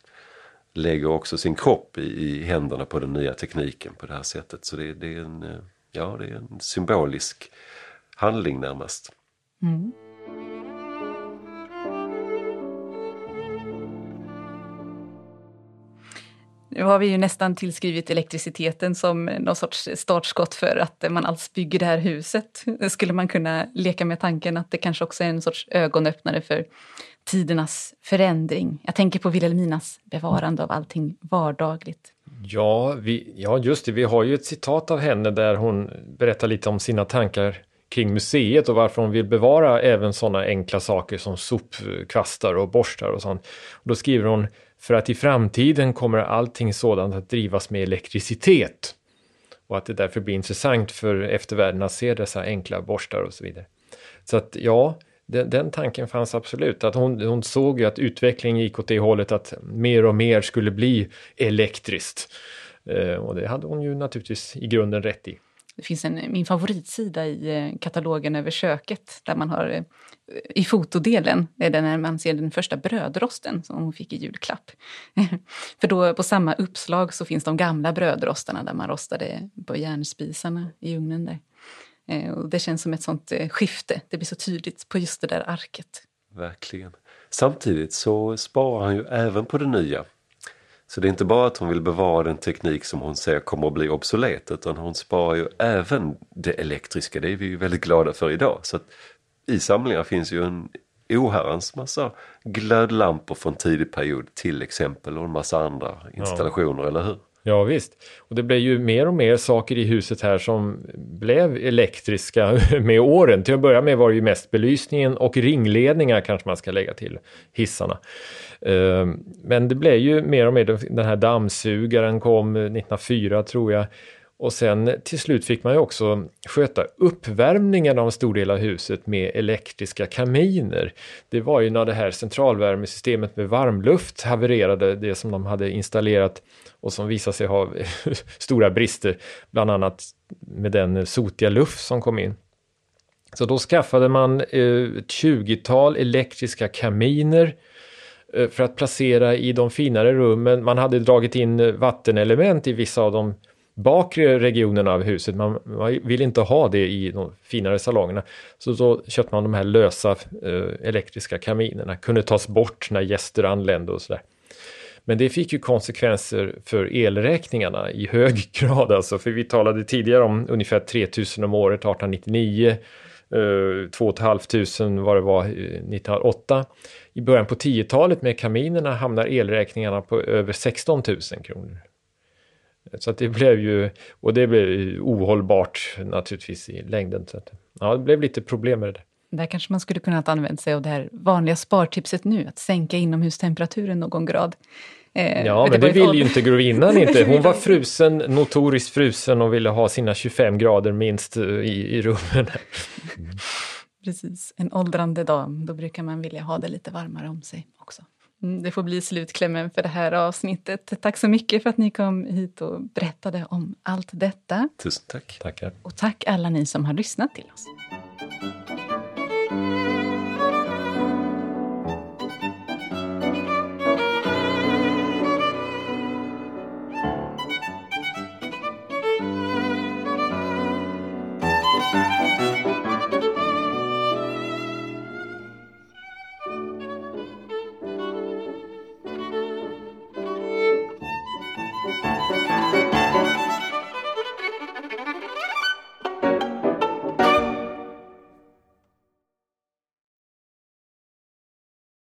lägger också sin kropp i, i händerna på den nya tekniken på det här sättet. Så det, det är, en, eh, ja, det är en symbolisk handling närmast. Mm. Nu har vi ju nästan tillskrivit elektriciteten som någon sorts startskott för att man alls bygger det här huset. Skulle man kunna leka med tanken att det kanske också är en sorts ögonöppnare för tidernas förändring? Jag tänker på Vilhelminas bevarande av allting vardagligt. Ja, vi, ja, just det. Vi har ju ett citat av henne där hon berättar lite om sina tankar kring museet och varför hon vill bevara även sådana enkla saker som sopkvastar och borstar och sånt. Och då skriver hon för att i framtiden kommer allting sådant att drivas med elektricitet. Och att det därför blir intressant för eftervärlden att se dessa enkla borstar och så vidare. Så att ja, den, den tanken fanns absolut. Att hon, hon såg ju att utvecklingen gick åt det hållet att mer och mer skulle bli elektriskt. Eh, och det hade hon ju naturligtvis i grunden rätt i. Det finns en, min favoritsida i eh, katalogen över köket där man har eh, i fotodelen, är det när man ser den första brödrosten som hon fick i julklapp. För då på samma uppslag så finns de gamla brödrostarna där man rostade på järnspisarna i ugnen där. Eh, och det känns som ett sånt skifte, det blir så tydligt på just det där arket. Verkligen. Samtidigt så sparar han ju även på det nya. Så det är inte bara att hon vill bevara den teknik som hon ser kommer att bli obsolet utan hon sparar ju även det elektriska. Det är vi ju väldigt glada för idag. Så I samlingar finns ju en oherrans massa glödlampor från tidig period till exempel och en massa andra installationer, ja. eller hur? Ja visst. Och det blev ju mer och mer saker i huset här som blev elektriska med åren. Till att börja med var det ju mest belysningen och ringledningar kanske man ska lägga till hissarna. Ehm, men det blev ju mer och mer, den här dammsugaren kom eh, 1904 tror jag. Och sen till slut fick man ju också sköta uppvärmningen av en stor del av huset med elektriska kaminer. Det var ju när det här centralvärmesystemet med varmluft havererade, det som de hade installerat och som visade sig ha stora brister, bland annat med den sotiga luft som kom in. Så då skaffade man eh, ett 20-tal elektriska kaminer eh, för att placera i de finare rummen. Man hade dragit in eh, vattenelement i vissa av de bakre regionerna av huset. Man, man vill inte ha det i de finare salongerna. Så då köpte man de här lösa eh, elektriska kaminerna. Kunde tas bort när gäster anlände och sådär. Men det fick ju konsekvenser för elräkningarna i hög grad alltså, för vi talade tidigare om ungefär 3000 om året 1899, eh, 2 500 vad det var eh, 1908. I början på 10-talet med kaminerna hamnar elräkningarna på över 16 000 kronor. Så det blev ju, och det blev ohållbart naturligtvis i längden. Så att, ja, det blev lite problem med det. Där kanske man skulle kunna använda sig av det här vanliga spartipset nu, att sänka inomhustemperaturen någon grad. Eh, ja, men det, det vill ju inte grevinnan inte. Hon var frusen, notoriskt frusen och ville ha sina 25 grader minst eh, i, i rummen. Precis, en åldrande dam, då brukar man vilja ha det lite varmare om sig också. Mm, det får bli slutklämmen för det här avsnittet. Tack så mycket för att ni kom hit och berättade om allt detta. Tusen tack. Tackar. Och tack alla ni som har lyssnat till oss.